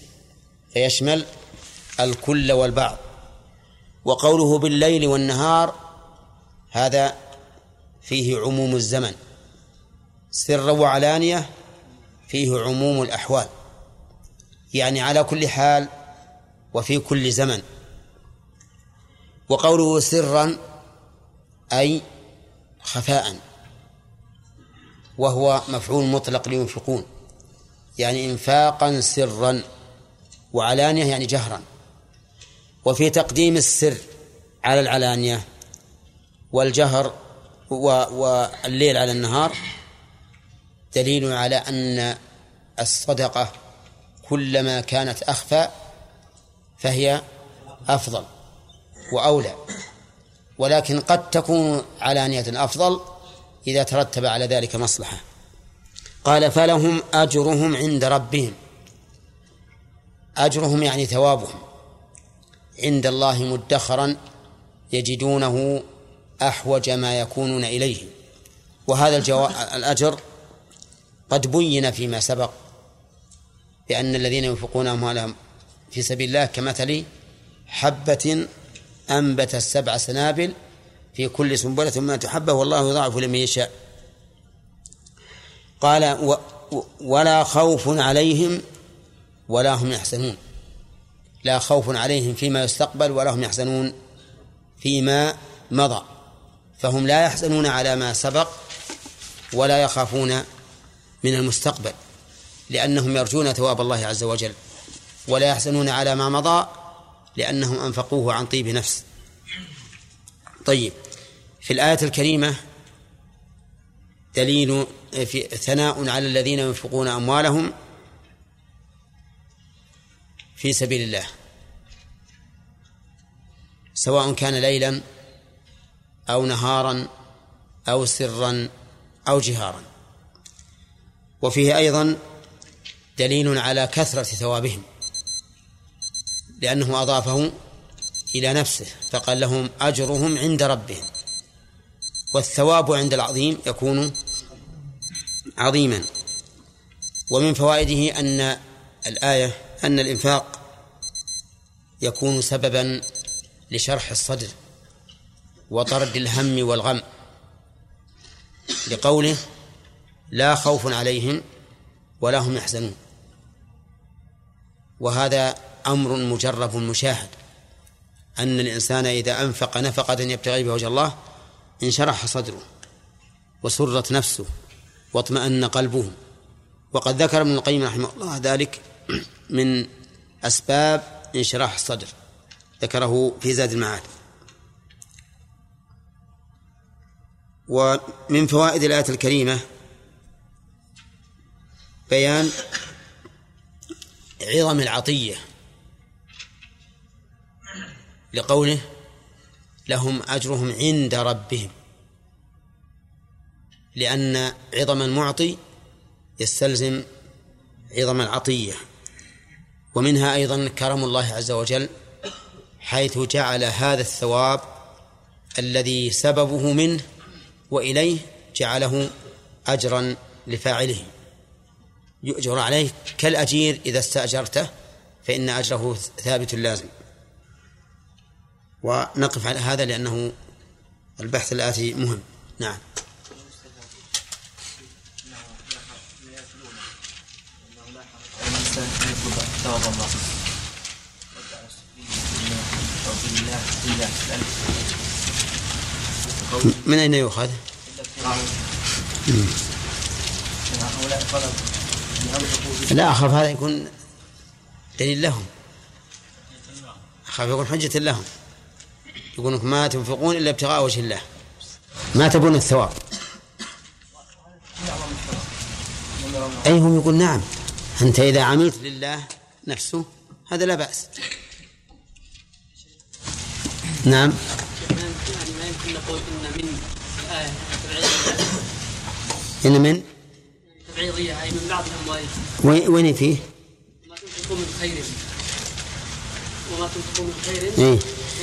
فيشمل الكل والبعض. وقوله بالليل والنهار هذا فيه عموم الزمن. سرا وعلانية فيه عموم الأحوال. يعني على كل حال وفي كل زمن. وقوله سرا أي خفاء وهو مفعول مطلق لينفقون يعني إنفاقا سرا وعلانية يعني جهرا. وفي تقديم السر على العلانية والجهر والليل على النهار دليل على أن الصدقة كلما كانت أخفى فهي أفضل. وأولى. ولكن قد تكون علانية أفضل إذا ترتب على ذلك مصلحة. قال فلهم أجرهم عند ربهم. أجرهم يعني ثوابهم. عند الله مدخرا يجدونه أحوج ما يكونون إليه. وهذا. الأجر قد بين فيما سبق بأن الذين ينفقون أموالهم في سبيل الله كمثل حبة أنبت السبع سنابل في كل سنبلة ما تحبه والله يضاعف لمن يشاء. قال و ولا خوف عليهم ولا هم يحزنون. لا خوف عليهم فيما يستقبل ولا هم يحزنون. فيما مضى. فهم لا يحزنون على ما سبق ولا يخافون من المستقبل لأنهم يرجون ثواب الله عز وجل ولا يحزنون على ما مضى لأنهم أنفقوه عن طيب نفس. طيب في الآية الكريمة دليل في ثناء على الذين ينفقون أموالهم في سبيل الله. سواء كان ليلا أو نهارا أو سرا أو جهارا. وفيه أيضا دليل على كثرة ثوابهم. لأنه أضافه إلى نفسه فقال لهم أجرهم عند ربهم والثواب عند العظيم يكون عظيما. ومن فوائده أن الآية أن الإنفاق يكون سببا لشرح الصدر وطرد الهم والغم لقوله لا خوف عليهم ولا هم يحزنون. وهذا أمر مجرب مشاهد. أن الإنسان إذا أنفق نفقة يبتغي بها وجه الله انشرح صدره وسرت نفسه واطمأن قلبه. وقد ذكر ابن القيم رحمه الله ذلك من أسباب انشراح الصدر ذكره في زاد المعاد. ومن فوائد الآية الكريمة بيان عظم العطية. لقوله لهم أجرهم عند ربهم لأن عظم المعطي يستلزم عظم العطية ومنها أيضا كرم الله عز وجل حيث جعل هذا الثواب الذي سببه منه وإليه جعله أجرا لفاعله. يؤجر عليه كالأجير إذا استأجرته فإن أجره ثابت لازم. ونقف على هذا لأنه البحث الآتي مهم. نعم. من أين يؤخذ؟ لا أخاف هذا يكون دليل لهم. أخاف يكون حجة لهم. يقول ما تنفقون إلا ابتغاء وجه الله. ما تبون الثواب. أي هم يقول نعم. أنت إذا عملت لله نفسه هذا لا بأس. نعم. ما يمكن نقول إن من؟ الآية إن من تبعيضية أي من بعض الأموال وين فيه؟ ما تنفقون من خير. وما تنفقون من خير. إيه؟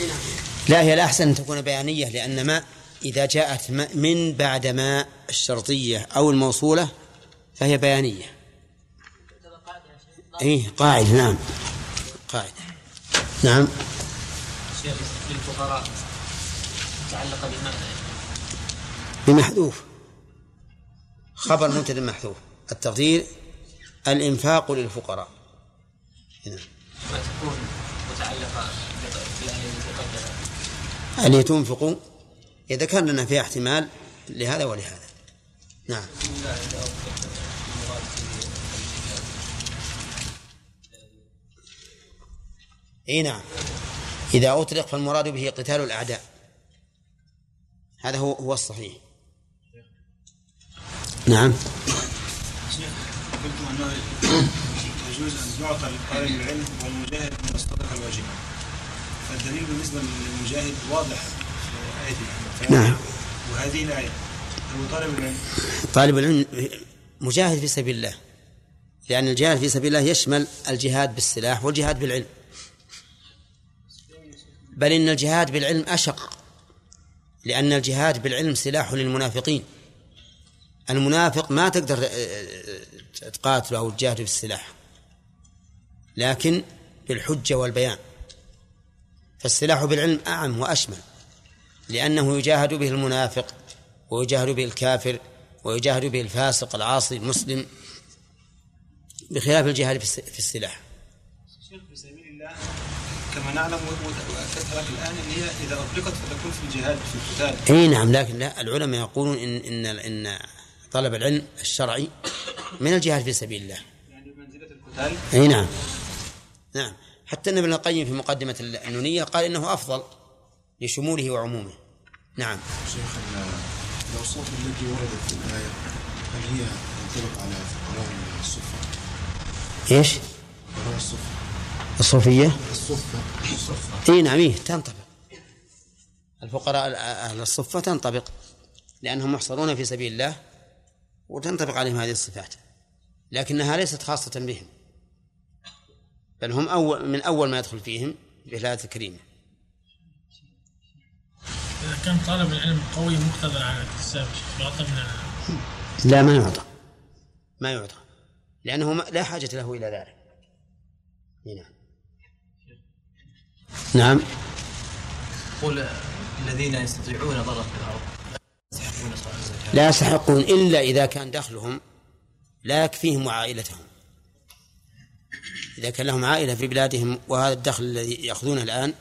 نعم. لا هي الأحسن أن تكون بيانية لأن ما إذا جاءت من بعد ما الشرطية أو الموصولة فهي بيانية. إيه قاعدة نعم. قاعدة نعم. للفقراء تعلق بمحذوف. خبر مبتدا محذوف. التقدير الإنفاق للفقراء. نعم. ما تكون متعلقة أن تنفقوا إذا كان لنا فيها احتمال لهذا ولهذا. نعم. إي نعم. إذا أطلق فالمراد به قتال الأعداء. هذا هو هو الصحيح. نعم. شيخ قلتم أنه يجوز أن يعطى لطالب العلم والمجاهد من الصدقه الواجبة. فالدليل بالنسبة للمجاهد واضح في آية نعم. وهذه الآية هو طالب العلم طالب العلم مجاهد في سبيل الله. لأن الجهاد في سبيل الله يشمل الجهاد بالسلاح والجهاد بالعلم. بل إن الجهاد بالعلم أشق لأن الجهاد بالعلم سلاح للمنافقين. المنافق ما تقدر تقاتله أو تجاهده بالسلاح. لكن بالحجة والبيان. فالسلاح بالعلم أعم وأشمل لأنه يجاهد به المنافق ويجاهد به الكافر ويجاهد به الفاسق العاصي المسلم بخلاف الجهاد في السلاح. شيخ في سبيل الله كما نعلم لك الآن إن هي إذا أطلقت فتكون في الجهاد في القتال. إي نعم لكن لا العلماء يقولون إن إن إن طلب العلم الشرعي من الجهاد في سبيل الله. يعني بمنزلة القتال. إي نعم. نعم. حتى إن ابن القيم في مقدمة النونية قال إنه أفضل لشموله وعمومه. نعم. شيخ الاوصاف التي وردت في الآية هل هي تنطبق على فقراء الصفة؟ إيش؟ فقراء الصفة. الصوفية؟ الصفة. الصفة. إي نعم إيه تنطبق. الفقراء أهل الصفة تنطبق لأنهم محصرون في سبيل الله وتنطبق عليهم هذه الصفات لكنها ليست خاصة بهم. بل هم أول من أول ما يدخل فيهم بالآية الكريمة. إذا كان طالب العلم قوي مقتدر على الاكتساب يعطى من لا ما يعطى. ما يعطى. لأنه لا حاجة له إلى ذلك. نعم. نعم. قل الذين يستطيعون ضرب في الأرض لا يستحقون إلا إذا كان دخلهم لا يكفيهم وعائلتهم إذا كان لهم عائلة في بلادهم وهذا الدخل الذي يأخذونه الآن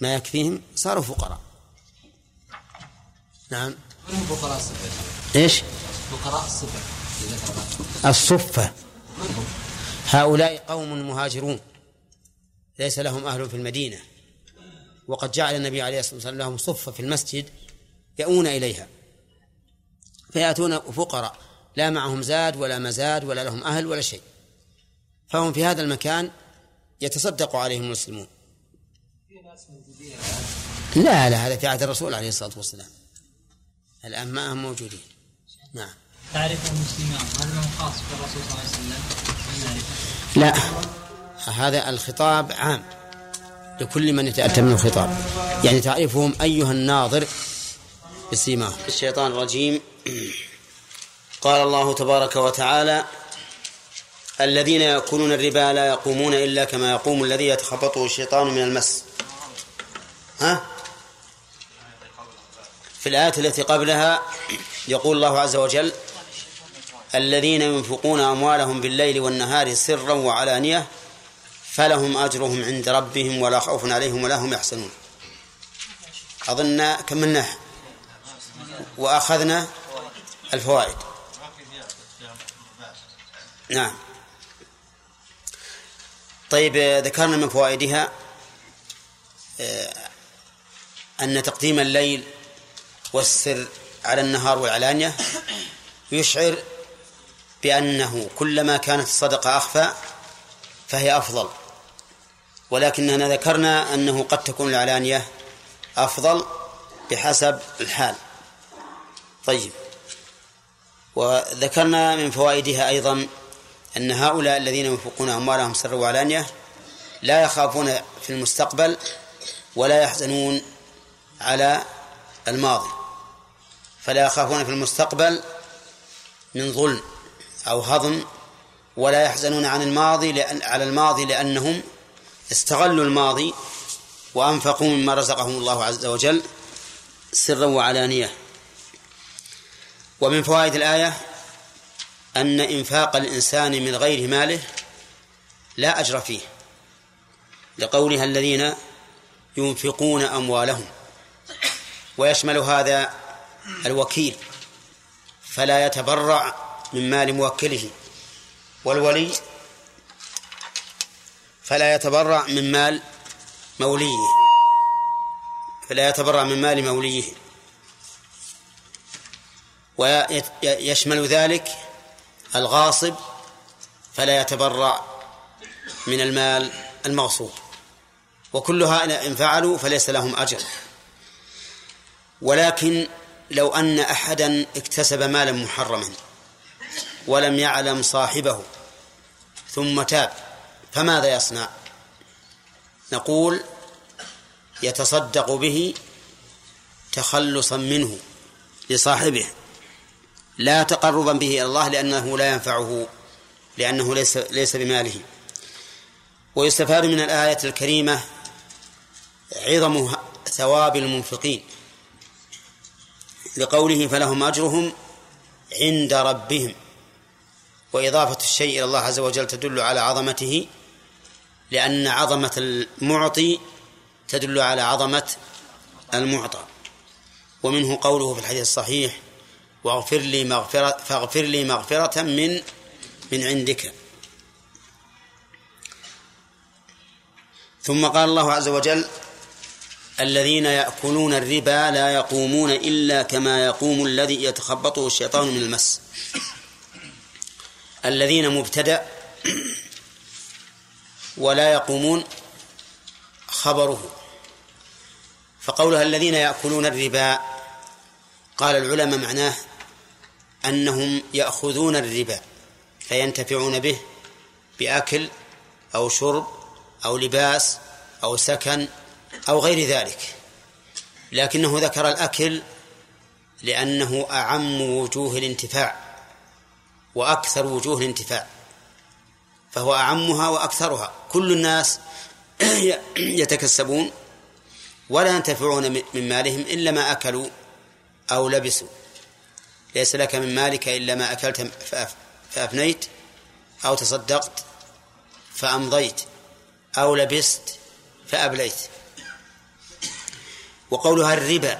ما يكفيهم صاروا فقراء. نعم. من فقراء الصفة؟ إيش؟ فقراء الصفة الصفة. هؤلاء قوم مهاجرون. ليس لهم أهل في المدينة. وقد جعل النبي عليه الصلاة والسلام لهم صفة في المسجد يأون إليها. فيأتون فقراء. لا معهم زاد ولا مزاد ولا لهم أهل ولا شيء. فهم في هذا المكان يتصدق عليهم المسلمون. لا لا هذا في عهد الرسول عليه الصلاة والسلام. الآن ما هم موجودين. نعم. تعرف المسلمان هذا ما خاص بالرسول صلى الله عليه وسلم. لا. هذا الخطاب عام لكل من يتأتى من الخطاب. يعني تعرفهم أيها الناظر بسيماهم. الشيطان الرجيم. قال الله تبارك وتعالى الذين يأكلون الربا لا يقومون إلا كما يقوم الذي يتخبطه الشيطان من المس. ها؟ في الآية التي قبلها يقول الله عز وجل الذين ينفقون أموالهم بالليل والنهار سرا وعلانية فلهم أجرهم عند ربهم ولا خوف عليهم ولا هم يحزنون. أظن كملنا وأخذنا الفوائد. نعم. طيب ذكرنا من فوائدها أن تقديم الليل والسر على النهار والعلانية يشعر بأنه كلما كانت الصدقة أخفى فهي أفضل. ولكننا ذكرنا أنه قد تكون العلانية أفضل بحسب الحال. طيب وذكرنا من فوائدها أيضا أن هؤلاء الذين ينفقون أموالهم سرا وعلانية لا يخافون في المستقبل ولا يحزنون على الماضي فلا يخافون في المستقبل من ظلم أو هضم ولا يحزنون عن الماضي لأن على الماضي لأنهم استغلوا الماضي وأنفقوا مما رزقهم الله عز وجل سرا وعلانية. ومن فوائد الآية أن إنفاق الإنسان من غير ماله لا أجر فيه لقولها الذين ينفقون أموالهم ويشمل هذا الوكيل فلا يتبرع من مال موكله والولي فلا يتبرع من مال موليه فلا يتبرع من مال موليه ويشمل ذلك الغاصب فلا يتبرع من المال المغصوب. وكل هؤلاء إن فعلوا فليس لهم أجر. ولكن لو أن أحدا اكتسب مالا محرما ولم يعلم صاحبه ثم تاب فماذا يصنع؟ نقول يتصدق به تخلصا منه لصاحبه. لا تقربا به إلى الله لأنه لا ينفعه لأنه ليس ليس بماله. ويستفاد من الآية الكريمة عظم ثواب المنفقين لقوله فلهم أجرهم عند ربهم. وإضافة الشيء إلى الله عز وجل تدل على عظمته لأن عظمة المعطي تدل على عظمة المعطى. ومنه قوله في الحديث الصحيح واغفر لي مغفرة فاغفر لي مغفرة من من عندك. ثم قال الله عز وجل الذين يأكلون الربا لا يقومون إلا كما يقوم الذي يتخبطه الشيطان من المس. الذين مبتدأ ولا يقومون خبره. فقولها الذين يأكلون الربا قال العلماء معناه أنهم يأخذون الربا فينتفعون به بأكل أو شرب أو لباس أو سكن أو غير ذلك. لكنه ذكر الأكل لأنه أعم وجوه الانتفاع وأكثر وجوه الانتفاع فهو أعمها وأكثرها. كل الناس يتكسبون ولا ينتفعون من مالهم إلا ما أكلوا أو لبسوا. ليس لك من مالك إلا ما أكلت فأفنيت أو تصدقت فأمضيت أو لبست فأبليت. وقولها الربا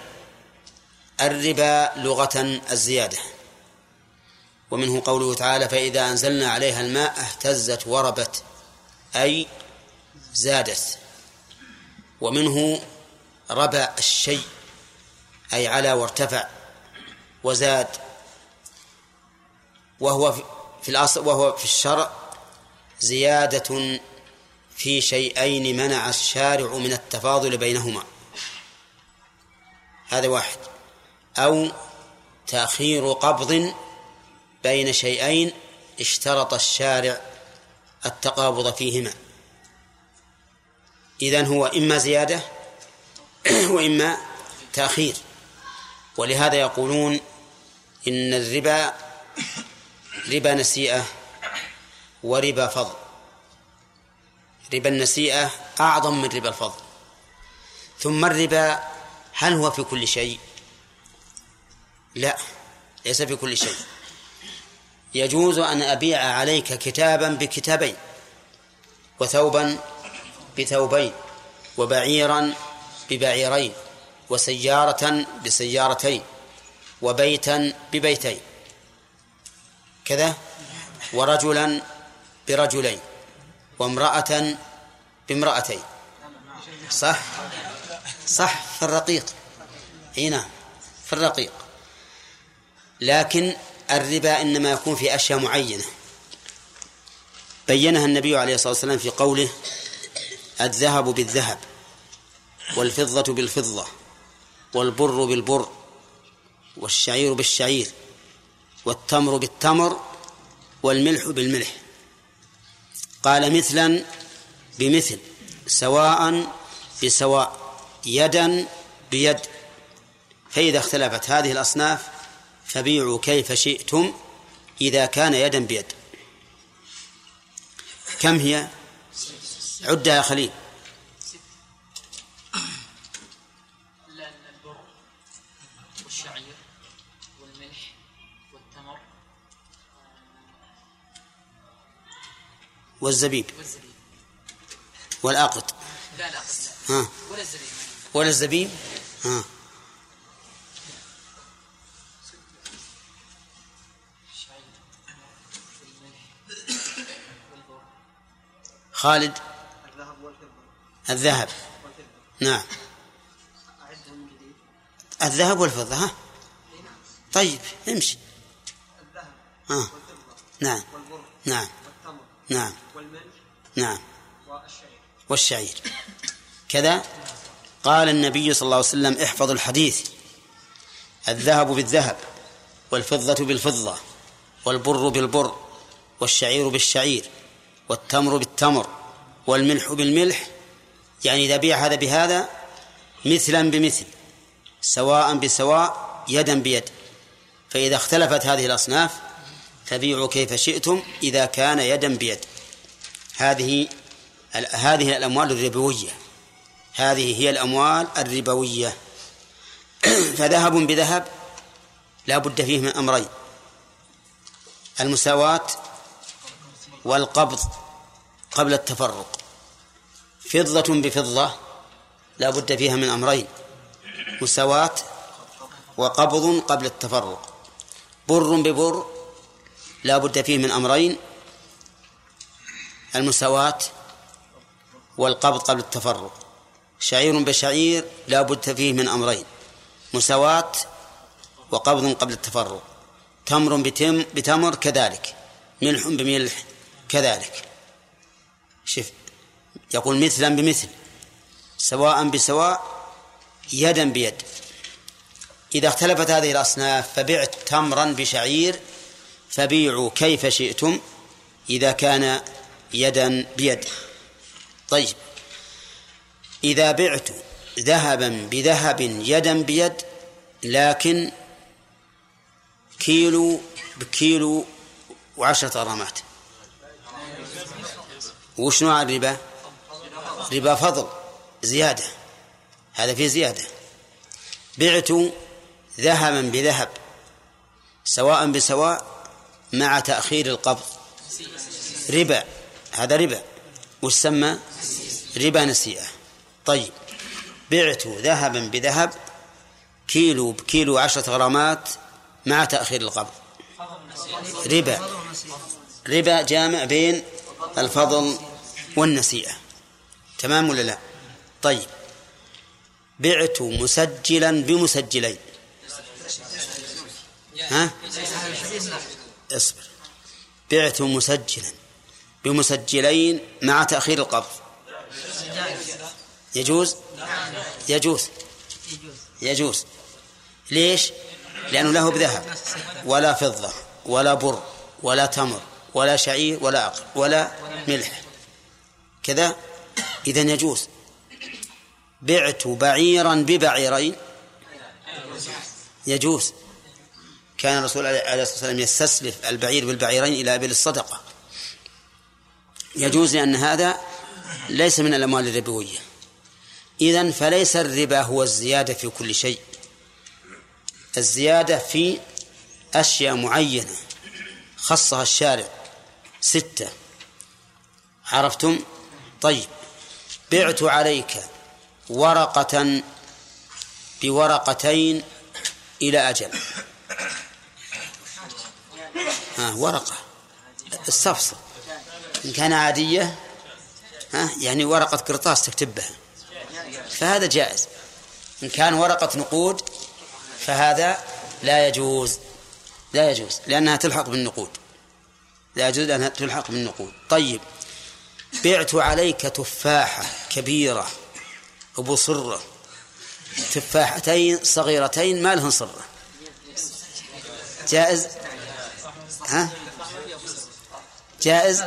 الربا لغة الزيادة. ومنه قوله تعالى فإذا أنزلنا عليها الماء اهتزت وربت أي زادت. ومنه ربى الشيء أي على وارتفع وزاد وهو في الأصل وهو في الشرع زيادة في شيئين منع الشارع من التفاضل بينهما. هذا واحد. أو تأخير قبض بين شيئين اشترط الشارع التقابض فيهما. إذن هو إما زيادة وإما تأخير. ولهذا يقولون إن الربا ربا نسيئة وربا فضل. ربا النسيئة أعظم من ربا الفضل. ثم الربا هل هو في كل شيء؟ لا ليس في كل شيء. يجوز أن أبيع عليك كتابا بكتابين وثوبا بثوبين وبعيرا ببعيرين وسيارة بسيارتين وبيتا ببيتين. كذا ورجلا برجلين وامرأة بامرأتين. صح؟ صح في الرقيق. هنا نعم، في الرقيق. لكن الربا إنما يكون في أشياء معينة. بينها النبي عليه الصلاة والسلام في قوله الذهب بالذهب والفضة بالفضة والبر بالبر والشعير بالشعير. والتمر بالتمر والملح بالملح. قال مثلا بمثل سواء بسواء يدا بيد. فإذا اختلفت هذه الأصناف فبيعوا كيف شئتم إذا كان يدا بيد. كم هي؟ عدها يا خليل. والزبيب. والآقط لا لا. ها. ولا الزبيب. ولا الزبيب. ها. خالد. الذهب. نعم. الذهب والفضة ها. طيب امشي. ها. نعم. نعم. نعم. نعم. والشعير. كذا قال النبي صلى الله عليه وسلم احفظوا الحديث. الذهب بالذهب والفضة بالفضة والبر بالبر والشعير بالشعير والتمر بالتمر والملح بالملح. يعني إذا بيع هذا بهذا مثلا بمثل سواء بسواء يدا بيد. فإذا اختلفت هذه الأصناف فبيعوا كيف شئتم إذا كان يدا بيد. هذه هذه الأموال الربوية. هذه هي الأموال الربوية. فذهب بذهب لا بد فيه من أمرين. المساواة والقبض قبل التفرق. فضة بفضة لا بد فيها من أمرين. مساواة وقبض قبل التفرق. بر ببر لا بد فيه من أمرين المساواة والقبض قبل التفرق. شعير بشعير لا بد فيه من أمرين مساواة وقبض قبل التفرق. تمر بتم بتمر كذلك ملح بملح كذلك. شف يقول مثلا بمثل سواء بسواء يدا بيد. إذا اختلفت هذه الأصناف فبعت تمرا بشعير فبيعوا كيف شئتم إذا كان يدا بيد. طيب إذا بعت ذهبا بذهب يدا بيد لكن كيلو بكيلو وعشرة غرامات وش نوع الربا؟ ربا فضل زيادة. هذا في زيادة. بعت ذهبا بذهب سواء بسواء مع تأخير القبض. ربا هذا ربا. وسمى ربا نسيئة. طيب بعت ذهبا بذهب كيلو بكيلو عشرة غرامات مع تأخير القبض. ربا. ربا جامع بين الفضل والنسيئة. تمام ولا لا؟ طيب بعت مسجلا بمسجلين. ها؟ اصبر. بعت مسجلا. بمسجلين مع تأخير القبض يجوز؟ يجوز. يجوز. ليش؟ لأنه له بذهب. ولا فضة ولا بر ولا تمر ولا شعير ولا عقل ولا ملح. كذا؟ إذا يجوز. بعت بعيرا ببعيرين. يجوز. كان الرسول عليه الصلاة والسلام يستسلف البعير بالبعيرين إلى أبل الصدقة يجوز لأن هذا ليس من الأموال الربوية. إذن فليس الربا هو الزيادة في كل شيء. الزيادة في أشياء معينة خصها الشارع. ستة. عرفتم؟ طيب. بعت عليك ورقة بورقتين إلى أجل. ها ورقة. الصفصة إن كان عادية ها يعني ورقة قرطاس تكتب بها فهذا جائز. إن كان ورقة نقود فهذا لا يجوز. لا يجوز لأنها تلحق بالنقود. لا يجوز لأنها تلحق بالنقود. طيب. بعت عليك تفاحة كبيرة أبو صرة تفاحتين صغيرتين ما لهن صرة جائز؟ ها؟ جائز؟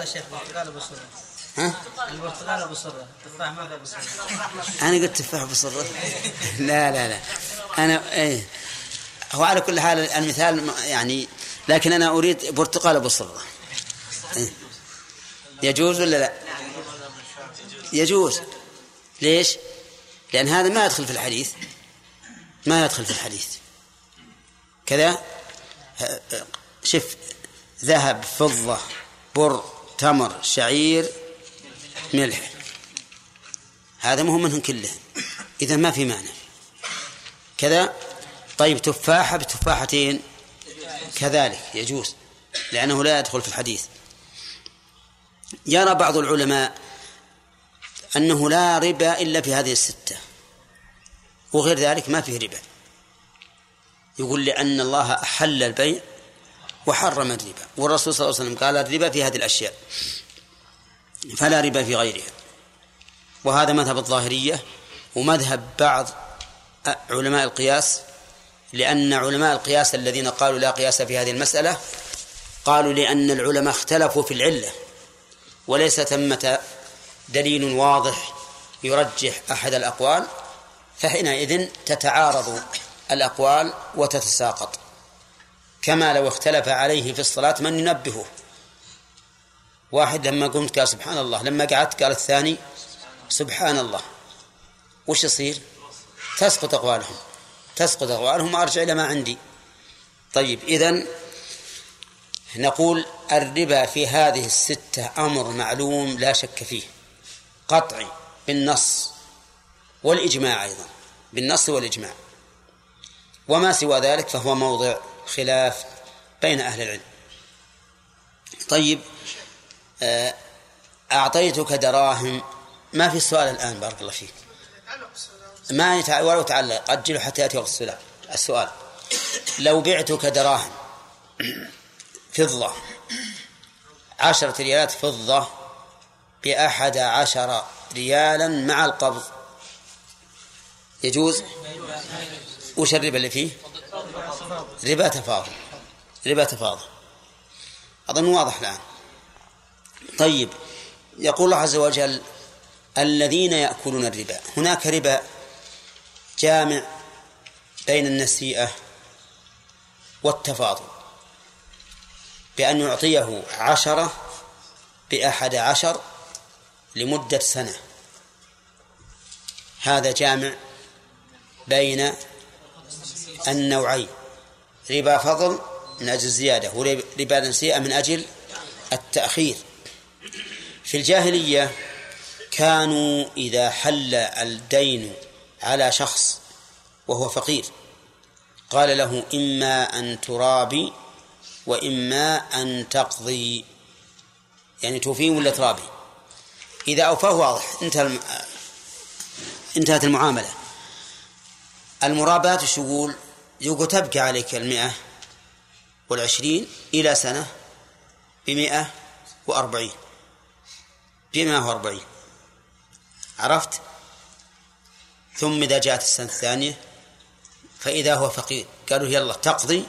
ها؟ البرتقال ابو صره التفاح ما ابو صره أنا قلت تفاح بصرة لا لا لا. أنا إيه. هو على كل حال المثال يعني لكن أنا أريد برتقال بصرة إيه. يجوز ولا لا؟ يجوز. ليش؟ لأن هذا ما يدخل في الحديث. ما يدخل في الحديث. كذا؟ شف ذهب فضة بر تمر شعير ملح. هذا مهم منهم كله. إذا ما في معنى. كذا. طيب تفاحة بتفاحتين. كذلك يجوز لأنه لا يدخل في الحديث. يرى بعض العلماء أنه لا ربا إلا في هذه الستة وغير ذلك ما فيه ربا. يقول لأن الله أحل البيع وحرم الربا. والرسول صلى الله عليه وسلم قال الربا في هذه الأشياء. فلا ربا في غيرها. وهذا مذهب الظاهرية ومذهب بعض علماء القياس لأن علماء القياس الذين قالوا لا قياس في هذه المسألة قالوا لأن العلماء اختلفوا في العلة وليس ثمة دليل واضح يرجح أحد الأقوال فحينئذ تتعارض الأقوال وتتساقط. كما لو اختلف عليه في الصلاة من ينبهه. واحد لما قمت قال سبحان الله لما قعدت قال الثاني سبحان الله. وش يصير؟ تسقط أقوالهم تسقط أقوالهم وأرجع إلى ما عندي. طيب إذن نقول الربا في هذه الستة أمر معلوم لا شك فيه. قطعي بالنص والإجماع أيضا بالنص والإجماع. وما سوى ذلك فهو موضع. خلاف بين أهل العلم. طيب آه، أعطيتك دراهم. ما في سؤال الآن بارك الله فيك. ما يتع... ولو تعلق أجله حتى يأتي وقت السؤال. السؤال لو بعتك دراهم فضة عشرة ريالات فضة بأحد عشر ريالا مع القبض يجوز؟ وش الربا اللي فيه. ربا تفاضل. ربا تفاضل. أظن واضح الآن. طيب يقول الله عز وجل الذين يأكلون الربا. هناك ربا جامع بين النسيئة والتفاضل. بأن يعطيه عشرة بأحد عشر لمدة سنة. هذا جامع بين النوعين. ربا فضل من أجل الزيادة وربا نسيئة من أجل التأخير. في الجاهلية كانوا إذا حل الدين على شخص وهو فقير قال له إما أن ترابي وإما أن تقضي. يعني توفي ولا ترابي؟ إذا أوفاه واضح انتهى انتهت المعاملة. المرابات شو يقول؟ يقول تبقى عليك المئة والعشرين إلى سنة بمئة وأربعين. بمئة وأربعين. عرفت؟ ثم إذا جاءت السنة الثانية فإذا هو فقير. قالوا يلا تقضي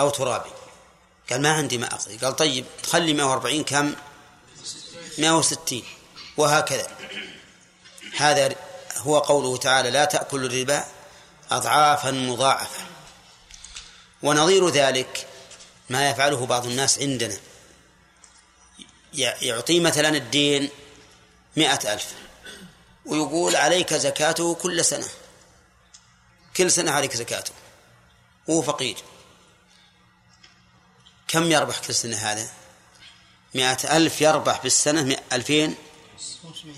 أو ترابي. قال ما عندي ما أقضي. قال طيب خلي 140 كم؟ 160 وهكذا. هذا هو قوله تعالى لا تأكل الربا أضعافا مضاعفة ونظير ذلك ما يفعله بعض الناس عندنا. يعطي مثلا الدين مئة ألف ويقول عليك زكاته كل سنة. كل سنة عليك زكاته. وهو فقير. كم يربح كل سنة هذا؟ مئة ألف يربح بالسنة ألفين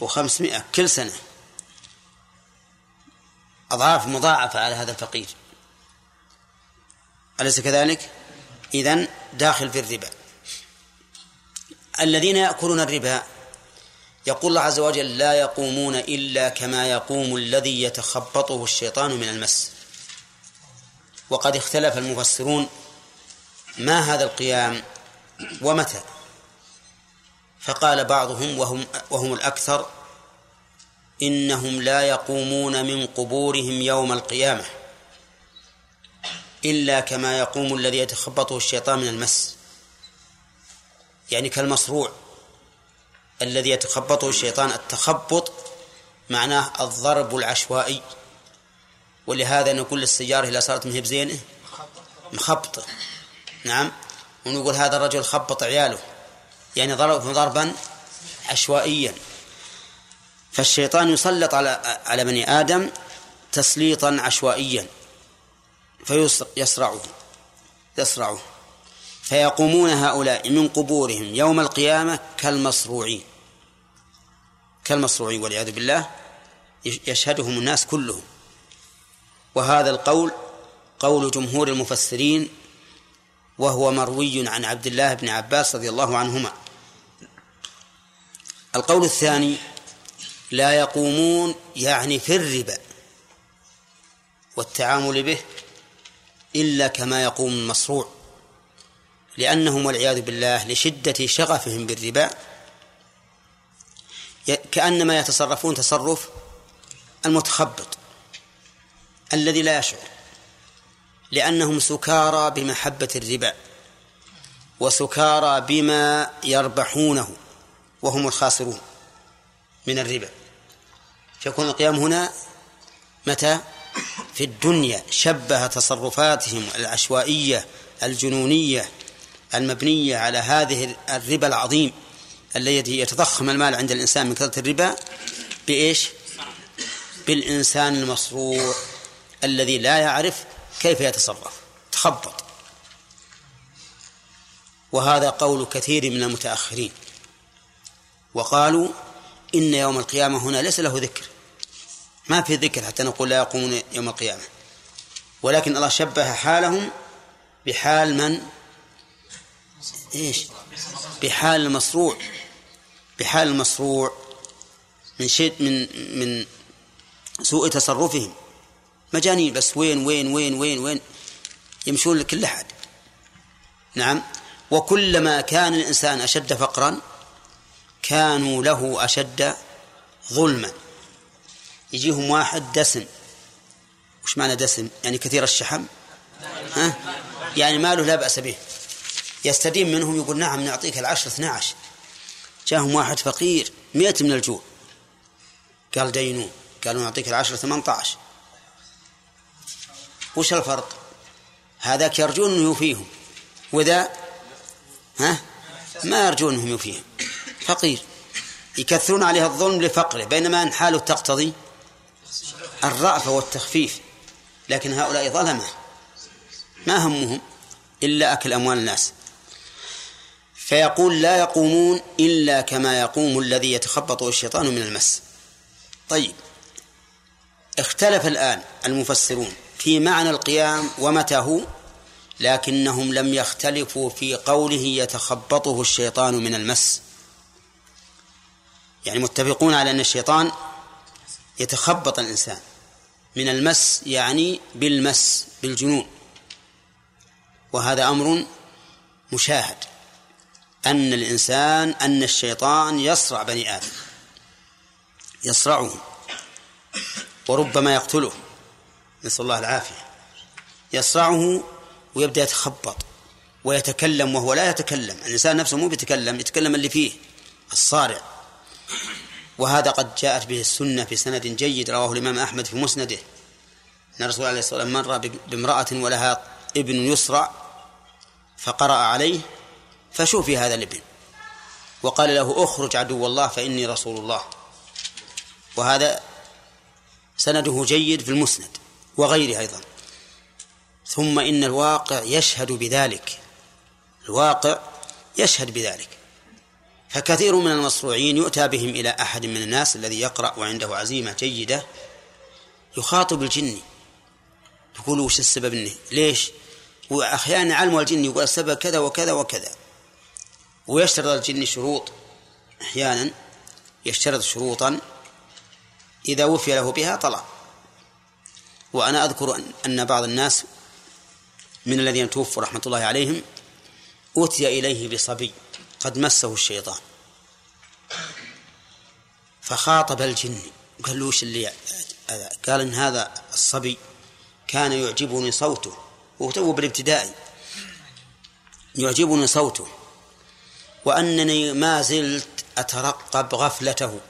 وخمسمائة كل سنة. أضعاف مضاعفة على هذا الفقير. أليس كذلك؟ إذن داخل في الربا. الذين يأكلون الربا يقول الله عز وجل لا يقومون إلا كما يقوم الذي يتخبطه الشيطان من المس. وقد اختلف المفسرون ما هذا القيام ومتى. فقال بعضهم وهم وهم الأكثر إنهم لا يقومون من قبورهم يوم القيامة إلا كما يقوم الذي يتخبطه الشيطان من المس. يعني كالمصروع الذي يتخبطه الشيطان. التخبط معناه الضرب العشوائي. ولهذا نقول للسيارة إذا صارت مهب زينة مخبطة نعم. ونقول هذا الرجل خبط عياله. يعني ضرب ضربا عشوائيا. فالشيطان يسلط على على بني آدم تسليطا عشوائيا فيصرعه يصرعه فيقومون هؤلاء من قبورهم يوم القيامة كالمصروعين كالمصروعين والعياذ بالله يشهدهم الناس كلهم. وهذا القول قول جمهور المفسرين وهو مروي عن عبد الله بن عباس رضي الله عنهما. القول الثاني لا يقومون يعني في الربا والتعامل به إلا كما يقوم المصروع لأنهم والعياذ بالله لشدة شغفهم بالربا. كأنما يتصرفون تصرف المتخبط الذي لا يشعر لأنهم سكارى بمحبة الربا وسكارى بما يربحونه وهم الخاسرون. من الربا. فيكون القيام هنا متى؟ في الدنيا شبه تصرفاتهم العشوائية الجنونية المبنية على هذه الربا العظيم الذي يتضخم المال عند الإنسان من كثرة الربا بإيش؟ بالإنسان المصروع الذي لا يعرف كيف يتصرف. تخبط. وهذا قول كثير من المتأخرين. وقالوا إن يوم القيامة هنا ليس له ذكر. ما في ذكر حتى نقول لا يقومون يوم القيامة. ولكن الله شبه حالهم بحال من؟ إيش؟ بحال المصروع بحال المصروع من شيء من من سوء تصرفهم. مجانين بس وين وين وين وين وين؟ يمشون لكل أحد نعم. وكلما كان الإنسان أشد فقرا كانوا له أشد ظلما. يجيهم واحد دسم. وش معنى دسم؟ يعني كثير الشحم؟ ها؟ يعني ماله لا بأس به. يستدين منهم يقول نعم نعطيك العشر 12 جاهم واحد فقير مئة من الجوع. قال دينون قالوا نعطيك العشر 18 وش الفرق؟ هذاك يرجون أنه يوفيهم. وذا؟ ها؟ ما يرجون أنهم يوفيهم. فقير يكثرون عليها الظلم لفقره بينما ان حاله تقتضي الرأفة والتخفيف. لكن هؤلاء ظلمة ما همهم إلا أكل أموال الناس. فيقول لا يقومون إلا كما يقوم الذي يتخبطه الشيطان من المس. طيب اختلف الآن المفسرون في معنى القيام ومتى هو لكنهم لم يختلفوا في قوله يتخبطه الشيطان من المس. يعني متفقون على أن الشيطان يتخبط الإنسان. من المس يعني بالمس بالجنون. وهذا أمر مشاهد. أن الإنسان أن الشيطان يصرع بني آدم. يصرعه. وربما يقتله. نسأل الله العافية. يصرعه ويبدأ يتخبط. ويتكلم وهو لا يتكلم. الإنسان نفسه مو بيتكلم يتكلم اللي فيه الصارع. وهذا قد جاءت به السنة في سند جيد رواه الإمام أحمد في مسنده. أن الرسول عليه الصلاة والسلام مر بامرأة ولها ابن يسرع فقرأ عليه فشوفي هذا الابن؟ وقال له اخرج عدو الله فإني رسول الله. وهذا سنده جيد في المسند وغيره أيضا. ثم إن الواقع يشهد بذلك. الواقع يشهد بذلك. فكثير من المصروعين يؤتى بهم إلى أحد من الناس الذي يقرأ وعنده عزيمة جيدة يخاطب الجني يقول وش السبب إنه؟ ليش؟ وأحيانا علم الجن يقول السبب كذا وكذا وكذا. ويشترط الجن شروط. أحيانا يشترط شروطا إذا وفي له بها طلع وأنا أذكر أن بعض الناس من الذين توفوا رحمة الله عليهم أتي إليه بصبي. قد مسه الشيطان. فخاطب الجن. قال له اللي قال إن هذا الصبي كان يعجبني صوته. وهو بالابتدائي. يعجبني صوته. وأنني ما زلت أترقب غفلته.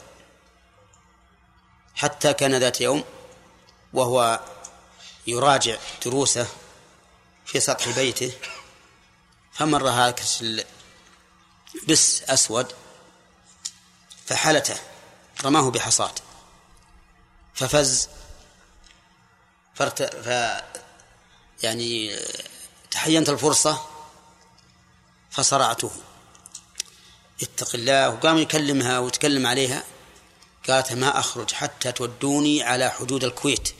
حتى كان ذات يوم وهو يراجع دروسه في سطح بيته. فمر هاكس بس أسود فحلته رماه بحصاة ففز فرت ف يعني تحينت الفرصة فصرعته. اتق الله وقام يكلمها ويتكلم عليها. قالت ما أخرج حتى تودوني على حدود الكويت.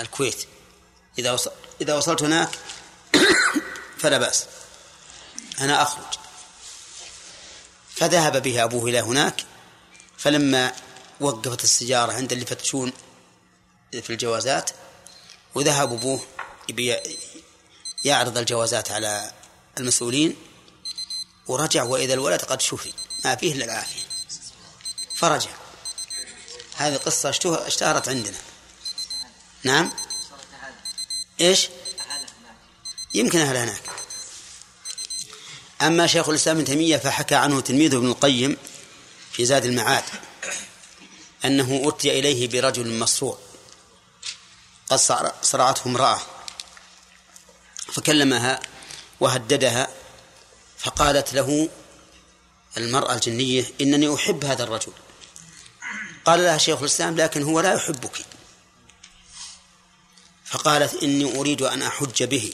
الكويت. إذا وصل إذا وصلت هناك فلا بأس. أنا أخرج. فذهب به أبوه إلى هناك فلما وقفت السيارة عند اللي يفتشون في الجوازات وذهب أبوه يعرض الجوازات على المسؤولين ورجع وإذا الولد قد شفي ما فيه إلا العافية. فرجع. هذه قصة اشتهرت عندنا. نعم؟ إيش؟ يمكن أهل هناك. أما شيخ الإسلام ابن تيمية فحكى عنه تلميذه ابن القيم في زاد المعاد أنه أتي إليه برجل مسروع قد صرعته امرأة فكلمها وهددها فقالت له المرأة الجنية إنني أحب هذا الرجل قال لها شيخ الإسلام لكن هو لا يحبك فقالت إني أريد أن أحج به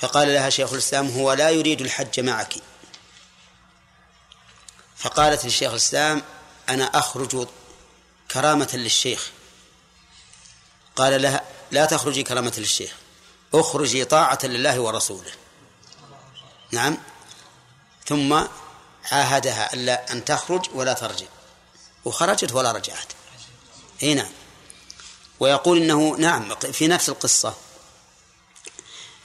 فقال لها شيخ الإسلام هو لا يريد الحج معك. فقالت للشيخ الإسلام أنا أخرج كرامة للشيخ. قال لها لا تخرجي كرامة للشيخ أخرجي طاعة لله ورسوله. نعم. ثم عاهدها ألا أن تخرج ولا ترجع. وخرجت ولا رجعت. إي نعم. ويقول إنه نعم في نفس القصة.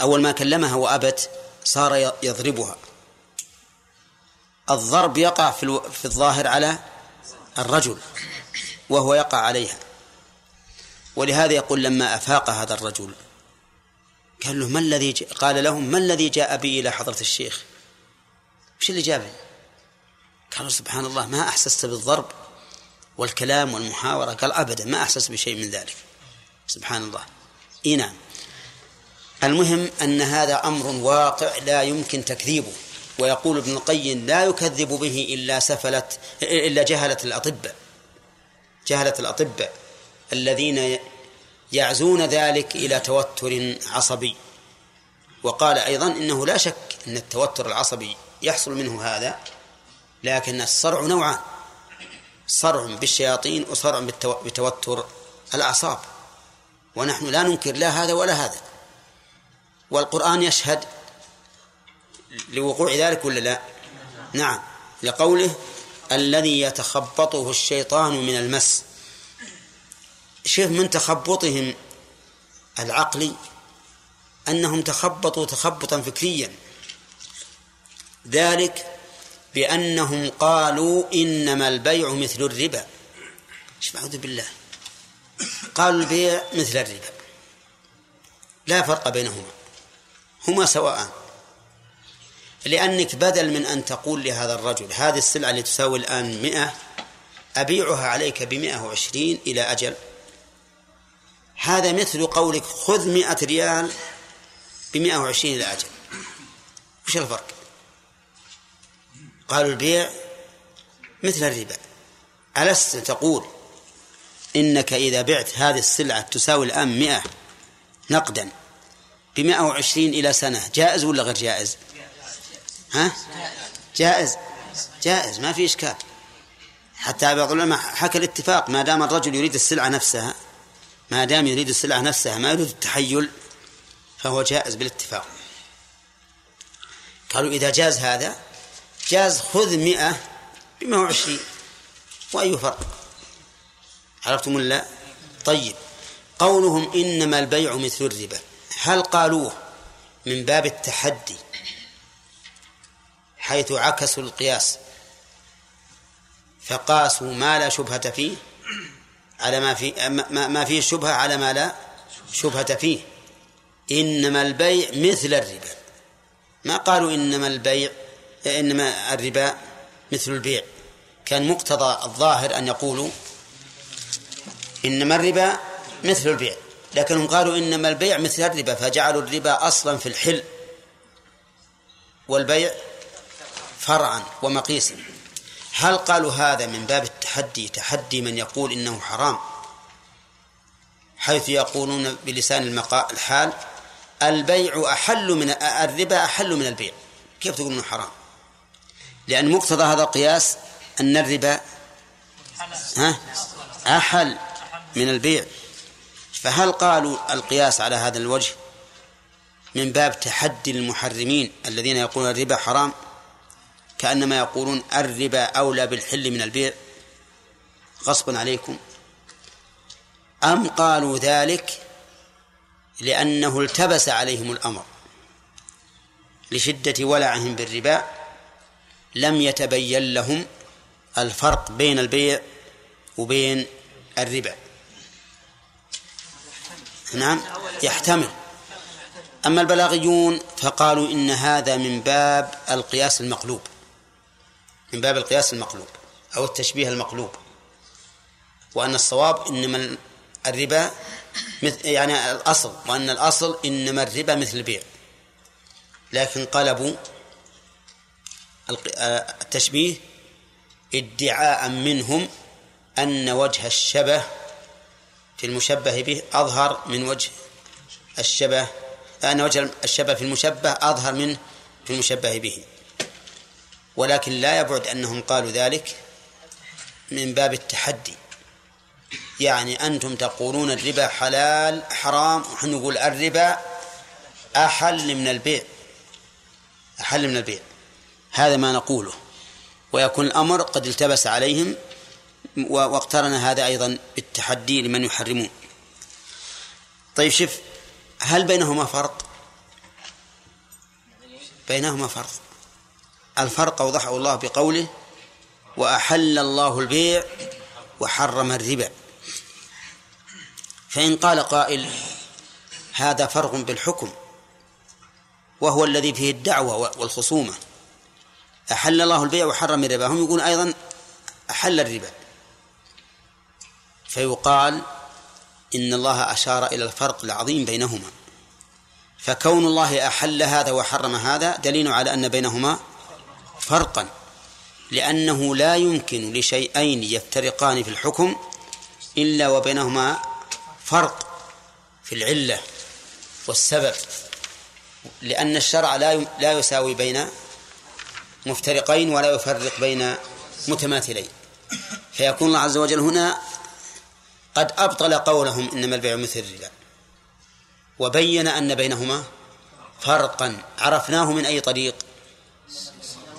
أول ما كلمها وأبت صار يضربها. الضرب يقع في في الظاهر على الرجل وهو يقع عليها. ولهذا يقول لما أفاق هذا الرجل قال له ما الذي قال لهم ما الذي جاء بي إلى حضرة الشيخ؟ وش اللي جابني؟ قالوا سبحان الله ما أحسست بالضرب والكلام والمحاورة. قال أبدا ما أحسس بشيء من ذلك. سبحان الله. إي نعم. المهم أن هذا أمر واقع لا يمكن تكذيبه ويقول ابن القيم لا يكذب به إلا سفلت إلا جهلة الأطباء جهلة الأطباء الذين يعزون ذلك إلى توتر عصبي. وقال أيضا إنه لا شك أن التوتر العصبي يحصل منه هذا لكن الصرع نوعان صرع بالشياطين وصرع بتوتر الأعصاب. ونحن لا ننكر لا هذا ولا هذا. والقرآن يشهد لوقوع ذلك ولا لا؟ نعم. لقوله الذي يتخبطه الشيطان من المس. شيخ من تخبطهم العقلي أنهم تخبطوا تخبطا فكريا. ذلك بأنهم قالوا إنما البيع مثل الربا. إيش أعوذ بالله؟ قالوا البيع مثل الربا. لا فرق بينهما. هما سواء. لأنك بدل من أن تقول لهذا الرجل هذه السلعة اللي تساوي الآن مئة أبيعها عليك بمئة وعشرين إلى أجل. هذا مثل قولك خذ مئة ريال بمئة وعشرين إلى أجل. وش الفرق؟ قالوا البيع مثل الربا. ألست تقول إنك إذا بعت هذه السلعة تساوي الآن مئة نقدا؟ بمئة وعشرين إلى سنة. جائز ولا غير جائز؟ ها؟ جائز. جائز ما في إشكال. حتى بعض العلماء حكى الاتفاق ما دام الرجل يريد السلعة نفسها ما دام يريد السلعة نفسها ما يريد التحيل فهو جائز بالاتفاق. قالوا إذا جاز هذا جاز خذ مئة بما هو عشرين وأي فرق؟ عرفتم ولا طيب. قولهم إنما البيع مثل الربا. هل قالوه من باب التحدي حيث عكسوا القياس فقاسوا ما لا شبهة فيه على ما في ما فيه شبهة على ما لا شبهة فيه. إنما البيع مثل الربا. ما قالوا إنما البيع إنما الربا مثل البيع. كان مقتضى الظاهر أن يقولوا إنما الربا مثل البيع. لكنهم قالوا إنما البيع مثل الربا فجعلوا الربا أصلا في الحل والبيع فرعا ومقيسا. هل قالوا هذا من باب التحدي؟ تحدي من يقول إنه حرام حيث يقولون بلسان الحال البيع أحل من الربا أحل من البيع. كيف تقول إنه حرام؟ لأن مقتضى هذا القياس أن الربا ها؟ أحل من البيع. فهل قالوا القياس على هذا الوجه من باب تحدي المحرمين الذين يقولون الربا حرام كأنما يقولون الربا أولى بالحل من البيع؟ غصبا عليكم. أم قالوا ذلك لأنه التبس عليهم الأمر لشدة ولعهم بالربا؟ لم يتبين لهم الفرق بين البيع وبين الربا. نعم يحتمل. أما البلاغيون فقالوا إن هذا من باب القياس المقلوب من باب القياس المقلوب أو التشبيه المقلوب. وأن الصواب إنما الربا مثل يعني الأصل وأن الأصل إنما الربا مثل البيع. لكن قلبوا التشبيه ادعاء منهم أن وجه الشبه في المشبه به أظهر من وجه الشبه أن وجه الشبه في المشبه أظهر منه في المشبه به. ولكن لا يبعد أنهم قالوا ذلك من باب التحدي. يعني أنتم تقولون الربا حلال حرام ونحن نقول الربا أحل من البيع. أحل من البيع. هذا ما نقوله. ويكون الأمر قد التبس عليهم واقترن هذا أيضا بالتحدي لمن يحرمون. طيب شوف هل بينهما فرق؟ بينهما فرق. الفرق أوضحه الله بقوله وأحل الله البيع وحرم الربا. فإن قال قائل هذا فرق بالحكم وهو الذي فيه الدعوة والخصومة. أحل الله البيع وحرم الربا. هم يقولون أيضا أحل الربا. فيقال إن الله أشار إلى الفرق العظيم بينهما. فكون الله أحل هذا وحرم هذا دليل على أن بينهما فرقا لأنه لا يمكن لشيئين يفترقان في الحكم إلا وبينهما فرق في العلة والسبب لأن الشرع لا لا يساوي بين مفترقين ولا يفرق بين متماثلين. فيكون الله عز وجل هنا قد أبطل قولهم إنما البيع مثل الربا وبين أن بينهما فرقا. عرفناه من أي طريق؟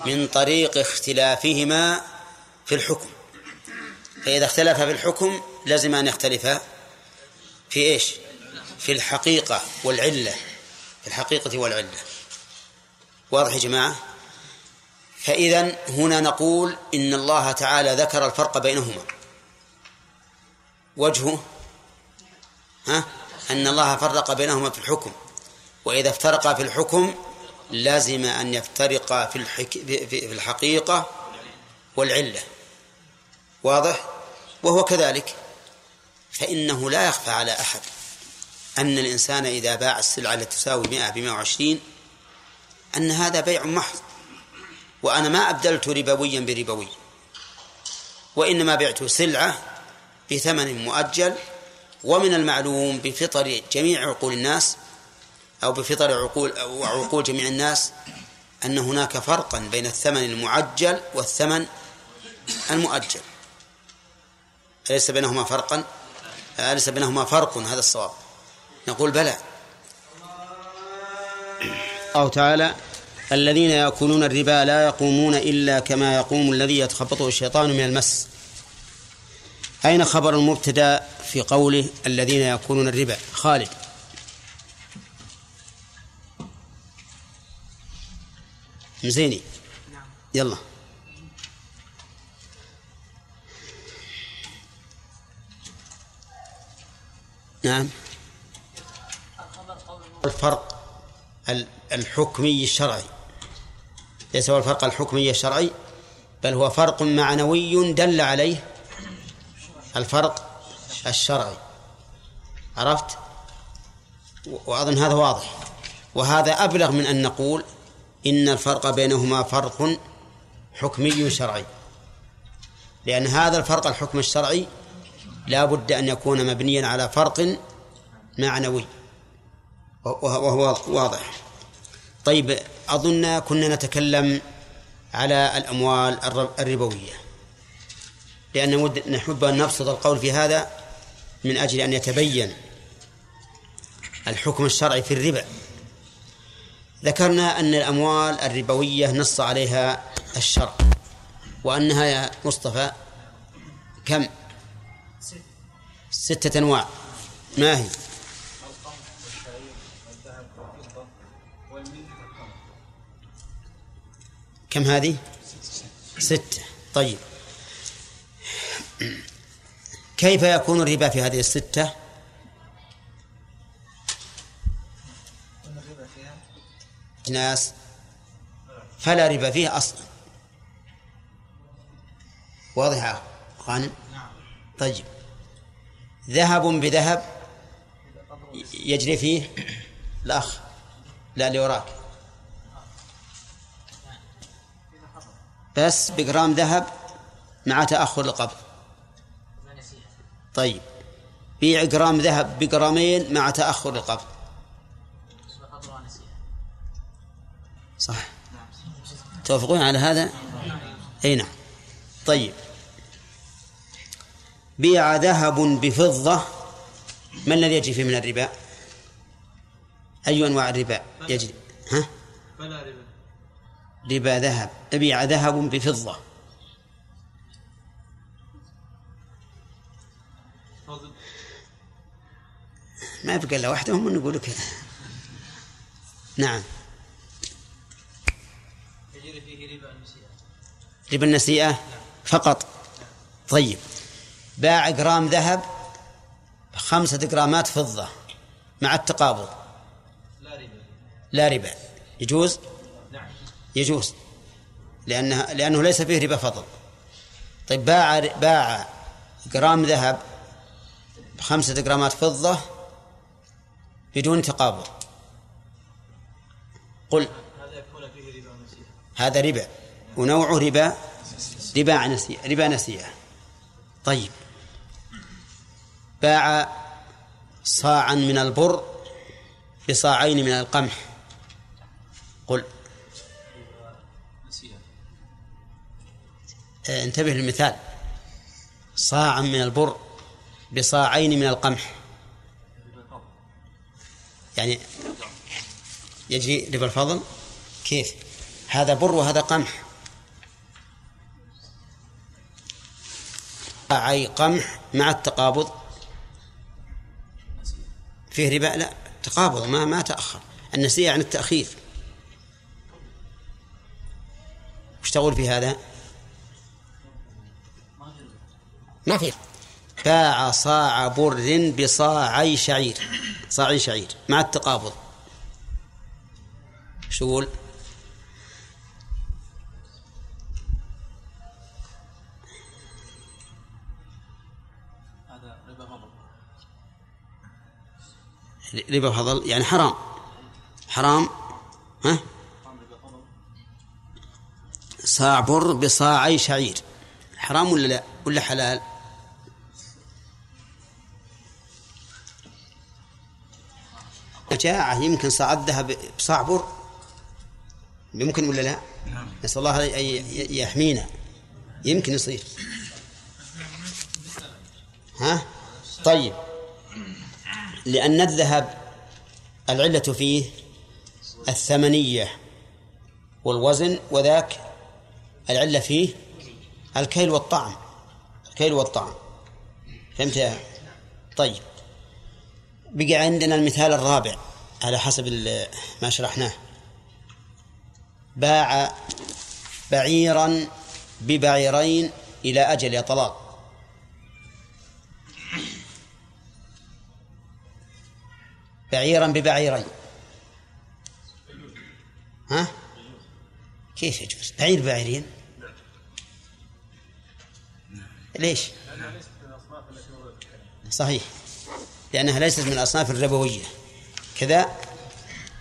من طريق اختلافهما في الحكم. فإذا اختلف في الحكم لازم أن يختلفا في إيش؟ في الحقيقة والعلة. في الحقيقة والعلة. واضح يا جماعة؟ فإذا هنا نقول إن الله تعالى ذكر الفرق بينهما. وجهه ها؟ أن الله فرق بينهما في الحكم. وإذا افترقا في الحكم لازم أن يفترقا في, الحك... في الحقيقة والعلة. واضح؟ وهو كذلك. فإنه لا يخفى على أحد أن الإنسان إذا باع السلعة التي تساوي 100 ب 120 أن هذا بيع محض. وأنا ما أبدلت ربويا بربوي وإنما بعت سلعة بثمن مؤجل ومن المعلوم بفطر جميع عقول الناس أو بفطر عقول وعقول جميع الناس أن هناك فرقا بين الثمن المعجل والثمن المؤجل. أليس بينهما فرقا؟ أليس بينهما فرق؟ هذا الصواب. نقول بلى. الله تعالى الذين يأكلون الربا لا يقومون إلا كما يقوم الذي يتخبطه الشيطان من المس. أين خبر المبتدأ في قوله الذين يأكلون الربا؟ خالد. مزيني يلا. نعم. الفرق الحكمي الشرعي. ليس هو الفرق الحكمي الشرعي بل هو فرق معنوي دل عليه الفرق الشرعي. عرفت؟ وأظن هذا واضح. وهذا أبلغ من أن نقول إن الفرق بينهما فرق حكمي شرعي. لأن هذا الفرق الحكم الشرعي لا بد أن يكون مبنيا على فرق معنوي. وهو واضح. طيب أظن كنا نتكلم على الأموال الربوية. لأن نود نحب أن نبسط القول في هذا من أجل أن يتبين الحكم الشرعي في الربا ذكرنا أن الأموال الربوية نص عليها الشرع وأنها يا مصطفى كم؟ ستة أنواع. ما هي؟ كم هذه؟ ستة. طيب. كيف يكون الربا في هذه الستة؟ أجناس فلا ربا فيه أصلا. واضحة غانم طيب. ذهب بذهب يجري فيه الأخ لا اللي وراك. بس بجرام ذهب مع تأخر القبض. طيب. بيع جرام ذهب بجرامين مع تأخر القبض. صح. توافقون على هذا؟ أي نعم. طيب. بيع ذهب بفضة. ما الذي يجري فيه من الربا؟ أي أنواع الربا يجري؟ ها؟ فلا ربا. ربا ذهب. بيع ذهب بفضة. ما يبقى إلا واحدة هم نقول لك نعم. يجري فيه ربا النسيئة. ربا النسيئة؟ فقط. طيب. باع جرام ذهب خمسة جرامات فضة مع التقابض. لا ربا. لا ربا. يجوز؟ نعم يجوز. لأنها لأنه ليس فيه ربا فضل طيب باع باع جرام ذهب بخمسة جرامات فضة بدون تقابض قل هذا يكون فيه ربا النسيئة هذا ربا ونوعه ربا ربا نسيئة ربا نسيئة. طيب. باع صاعا من البر بصاعين من القمح. قل. آه، انتبه للمثال. صاعا من البر بصاعين من القمح. يعني يجري ربا الفضل كيف؟ هذا بر وهذا قمح. صاعي قمح مع التقابض. فيه ربا؟ لا تقابض ما ما تأخر. النسيئة عن التأخير. وش تقول في هذا؟ ما في باع صاع بر بصاعي شعير صاعي شعير مع التقابض. شو ربا فضل. يعني حرام. حرام ها؟ صاع بر بصاعي شعير. حرام ولا لا؟ ولا حلال؟ جاعة يمكن صاع الذهب بصاع بر؟ يمكن ولا لا؟ نسأل الله أن يحمينا. يمكن يصير. ها؟ طيب. لأن الذهب العلة فيه الثمنية والوزن وذاك العلة فيه الكيل والطعم. الكيل والطعم. فهمت يا؟ طيب. بقي عندنا المثال الرابع على حسب ما شرحناه. باع بعيرا ببعيرين إلى أجل يا طلال بعيرا ببعيرين. ها؟ كيف يجوز؟ بعير بعيرين؟ ليش؟ صحيح. لأنها ليست من الأصناف الربوية. كذا.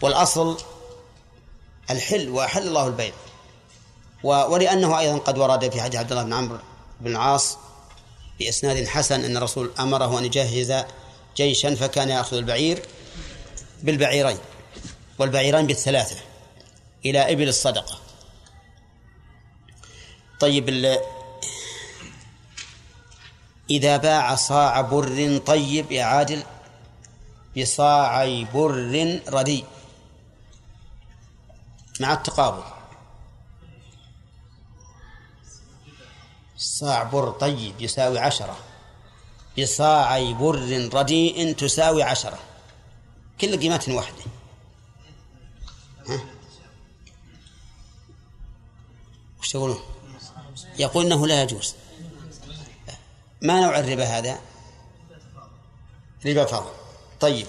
والأصل الحل وأحل الله البيع. ولأنه أيضا قد ورد في حديث عبد الله بن عمرو بن العاص بإسناد حسن أن الرسول أمره أن يجهز جيشا فكان يأخذ البعير بالبعيرين والبعيرين بالثلاثة إلى إبل الصدقة. طيب إذا باع صاع بر طيب يا عادل بصاعي بر رديء مع التقابل. صاع بر طيب يساوي عشرة. بصاعي بر رديء تساوي عشرة. كل قيمة واحدة. ها؟ وش تقولون؟ يقول إنه لا يجوز. ما نوع الربا هذا؟ ربا فضل طيب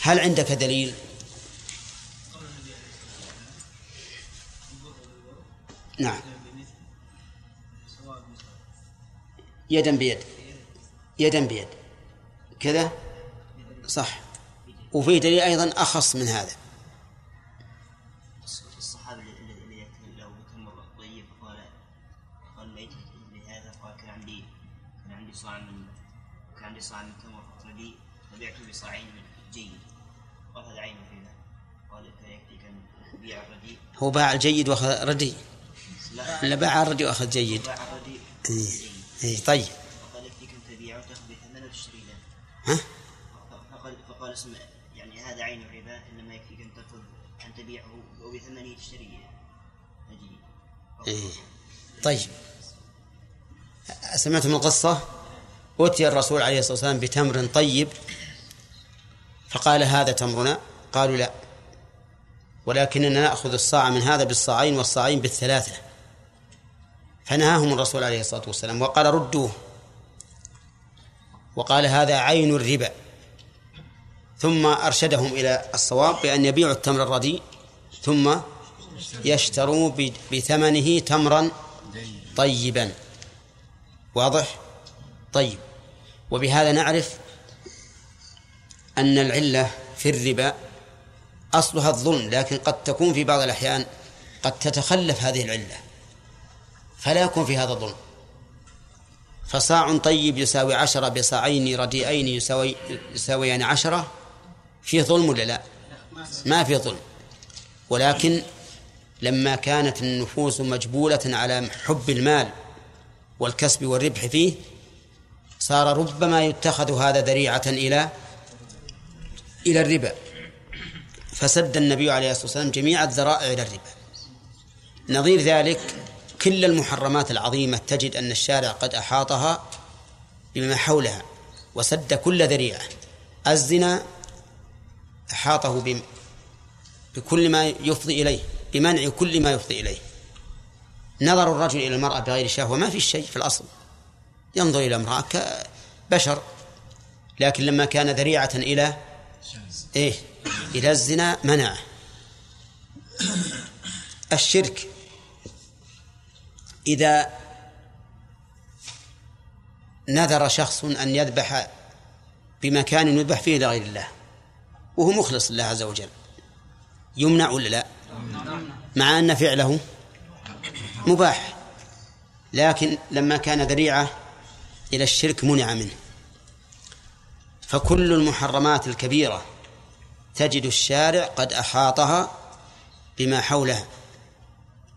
هل عندك دليل؟ نعم. يدا بيد. يدا بيد. كذا؟ صح. وفي دليل أيضا أخص من هذا. كان عندي صاع من تمر رديء فبعته بصاعين جيد. هذا عين فينا قال فيكفيك أن تبيع الرديء هو باع الجيد وأخذ ردي. لا. لا باع الردي وأخذ جيد. باع الرديء إيه. إيه طيب. فقال يكفيك أن تبيعه وتاخذ بثمنه وتشتري له ها؟ فقال فقال اسم يعني هذا عين الربا إنما يكفيك أن تأخذ أن تبيعه وبثمنه تشتري إيه. طيب. سمعتم القصة؟ أتي الرسول عليه الصلاة والسلام بتمر طيب فقال هذا تمرنا؟ قالوا لا ولكننا نأخذ الصاع من هذا بالصاعين والصاعين بالثلاثة. فنهاهم الرسول عليه الصلاة والسلام وقال ردوه. وقال هذا عين الربا. ثم أرشدهم إلى الصواب بأن يبيعوا التمر الرديء ثم يشتروا بثمنه تمرا طيبا. واضح؟ طيب. وبهذا نعرف أن العلة في الربا أصلها الظلم لكن قد تكون في بعض الأحيان قد تتخلف هذه العلة فلا يكون في هذا الظلم. فصاع طيب يساوي عشرة بصاعين رديئين يساوي يساويان عشرة في ظلم ولا لا؟ ما في ظلم. ولكن لما كانت النفوس مجبولة على حب المال والكسب والربح فيه صار ربما يتخذ هذا ذريعة إلى إلى الربا. فسد النبي عليه الصلاة والسلام جميع الذرائع إلى الربا. نظير ذلك كل المحرمات العظيمة تجد أن الشارع قد أحاطها بما حولها وسد كل ذريعة. الزنا أحاطه بكل ما يفضي إليه بمنع كل ما يفضي إليه. نظر الرجل إلى المرأة بغير شهوة ما في شيء في الأصل. ينظر إلى امرأة كبشر لكن لما كان ذريعة إلى إيه؟ إلى الزنا منعه. الشرك إذا نذر شخص أن يذبح بمكان يذبح فيه لغير الله وهو مخلص لله عز وجل يمنع ولا لا؟ مع أن فعله مباح لكن لما كان ذريعة إلى الشرك منع منه. فكل المحرمات الكبيرة تجد الشارع قد أحاطها بما حولها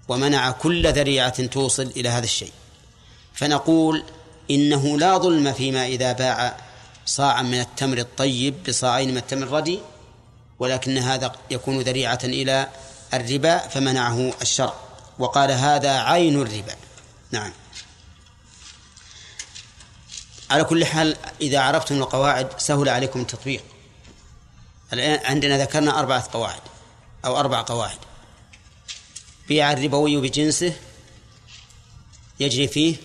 ومنع كل ذريعة توصل إلى هذا الشيء. فنقول إنه لا ظلم فيما إذا باع صاعا من التمر الطيب بصاعين من التمر الردي ولكن هذا يكون ذريعة إلى الربا فمنعه الشرع. وقال هذا عين الربا. نعم. على كل حال إذا عرفتم القواعد سهل عليكم التطبيق. الآن عندنا ذكرنا أربعة قواعد أو أربع قواعد. بيع الربوي بجنسه يجري فيه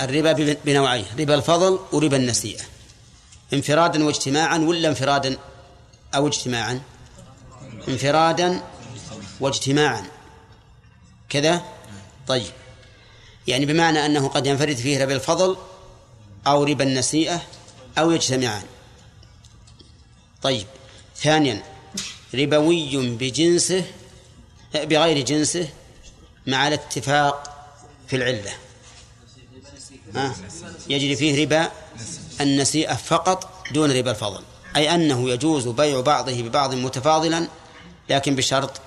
الربا بنوعين ربا الفضل وربا النسيئة. انفرادا واجتماعا ولا انفرادا أو اجتماعا؟ انفرادا واجتماعا. كذا؟ طيب. يعني بمعنى أنه قد ينفرد فيه ربا الفضل أو ربا النسيئة أو يجتمعان. طيب ثانيا ربوي بجنسه بغير جنسه مع الاتفاق في العلة. ها؟ يجري فيه ربا النسيئة فقط دون ربا الفضل. أي أنه يجوز بيع بعضه ببعض متفاضلا لكن بشرط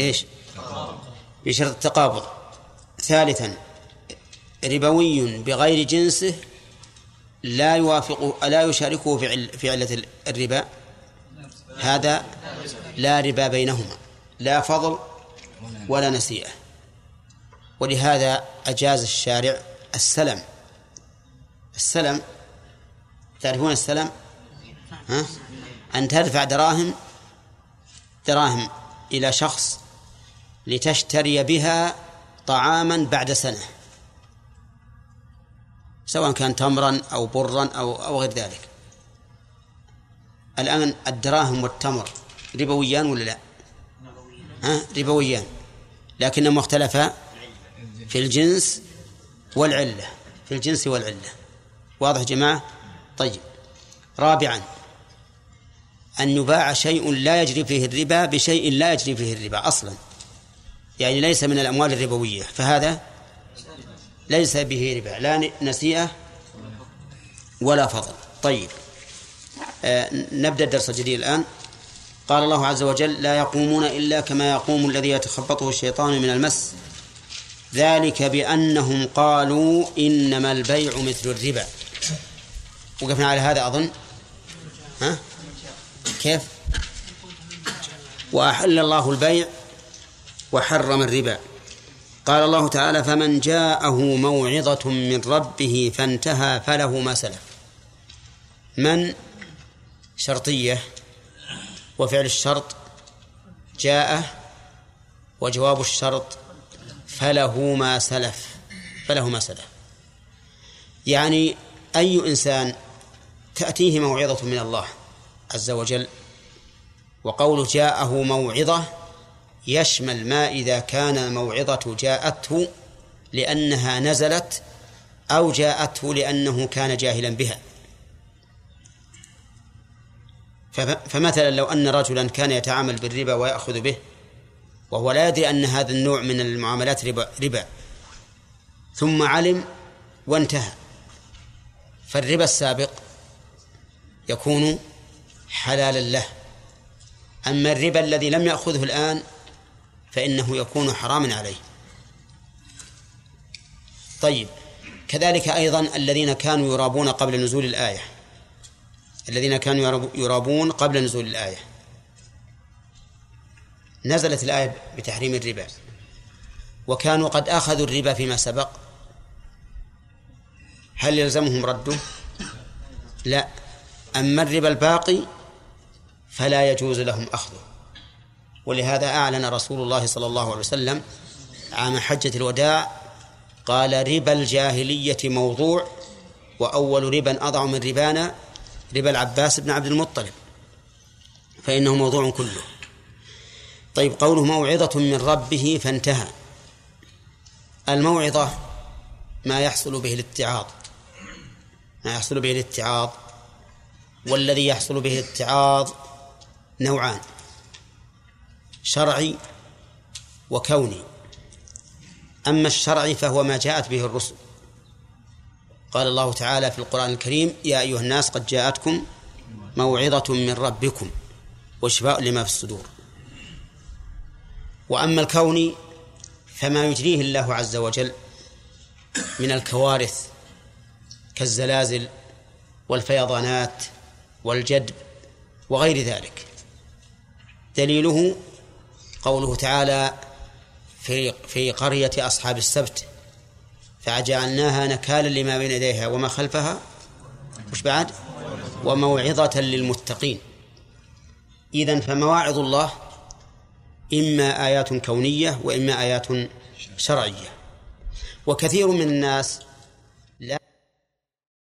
إيش؟ بشرط التقابض. ثالثا ربوي بغير جنسه لا يوافق لا يشاركه في عل في علة الربا. هذا لا ربا بينهما لا فضل ولا نسيئة ولهذا أجاز الشارع السلم. السلم تعرفون السلم؟ ها؟ أن تدفع دراهم دراهم إلى شخص لتشتري بها طعاما بعد سنة. سواء كان تمرا أو برا أو أو غير ذلك. الآن الدراهم والتمر ربويان ولا لا؟ ها؟ ربويان لكنهما اختلفا في الجنس والعلة. في الجنس والعلة. واضح جماعة؟ طيب. رابعا. أن يباع شيء لا يجري فيه الربا بشيء لا يجري فيه الربا أصلا. يعني ليس من الأموال الربوية فهذا ليس به ربا لا نسيئة ولا فضل. طيب. آه نبدأ الدرس الجديد الآن. قال الله عز وجل لا يقومون إلا كما يقوم الذي يتخبطه الشيطان من المس. ذلك بأنهم قالوا إنما البيع مثل الربا. وقفنا على هذا أظن. ها؟ كيف؟ وأحل الله البيع وحرم الربا. قال الله تعالى فمن جاءه موعظة من ربه فانتهى فله ما سلف. من؟ شرطية. وفعل الشرط جاء وجواب الشرط فله ما سلف. فله ما سلف. يعني أي إنسان تأتيه موعظة من الله عز وجل وقول جاءه موعظة يشمل ما إذا كان الموعظة جاءته لأنها نزلت أو جاءته لأنه كان جاهلا بها. فمثلا لو أن رجلا كان يتعامل بالربا ويأخذ به وهو لا يدري أن هذا النوع من المعاملات ربا, ربا ثم علم وانتهى. فالربا السابق يكون حلالا له. أما الربا الذي لم يأخذه الآن فإنه يكون حراما عليه. طيب كذلك أيضا الذين كانوا يرابون قبل نزول الآية. الذين كانوا يرابون قبل نزول الآية. نزلت الآية بتحريم الربا. وكانوا قد أخذوا الربا فيما سبق. هل يلزمهم رده؟ لا. أما الربا الباقي فلا يجوز لهم أخذه. ولهذا أعلن رسول الله صلى الله عليه وسلم عام حجة الوداع قال ربا الجاهلية موضوع وأول ربا أضع من ربانا ربا العباس بن عبد المطلب فإنه موضوع كله. طيب قوله موعظة من ربه فانتهى. الموعظة ما يحصل به الاتعاظ ما يحصل به الاتعاظ والذي يحصل به الاتعاظ نوعان. شرعي وكوني. أما الشرعي فهو ما جاءت به الرسل. قال الله تعالى في القرآن الكريم يا أيها الناس قد جاءتكم موعظة من ربكم وشفاء لما في الصدور. وأما الكوني فما يجريه الله عز وجل من الكوارث كالزلازل والفيضانات والجدب وغير ذلك. دليله قوله تعالى في في قرية أصحاب السبت فجعلناها نكالا لما بين يديها وما خلفها وش بعد؟ وموعظة للمتقين. إذن فمواعظ الله إما آيات كونية وإما آيات شرعية. وكثير من الناس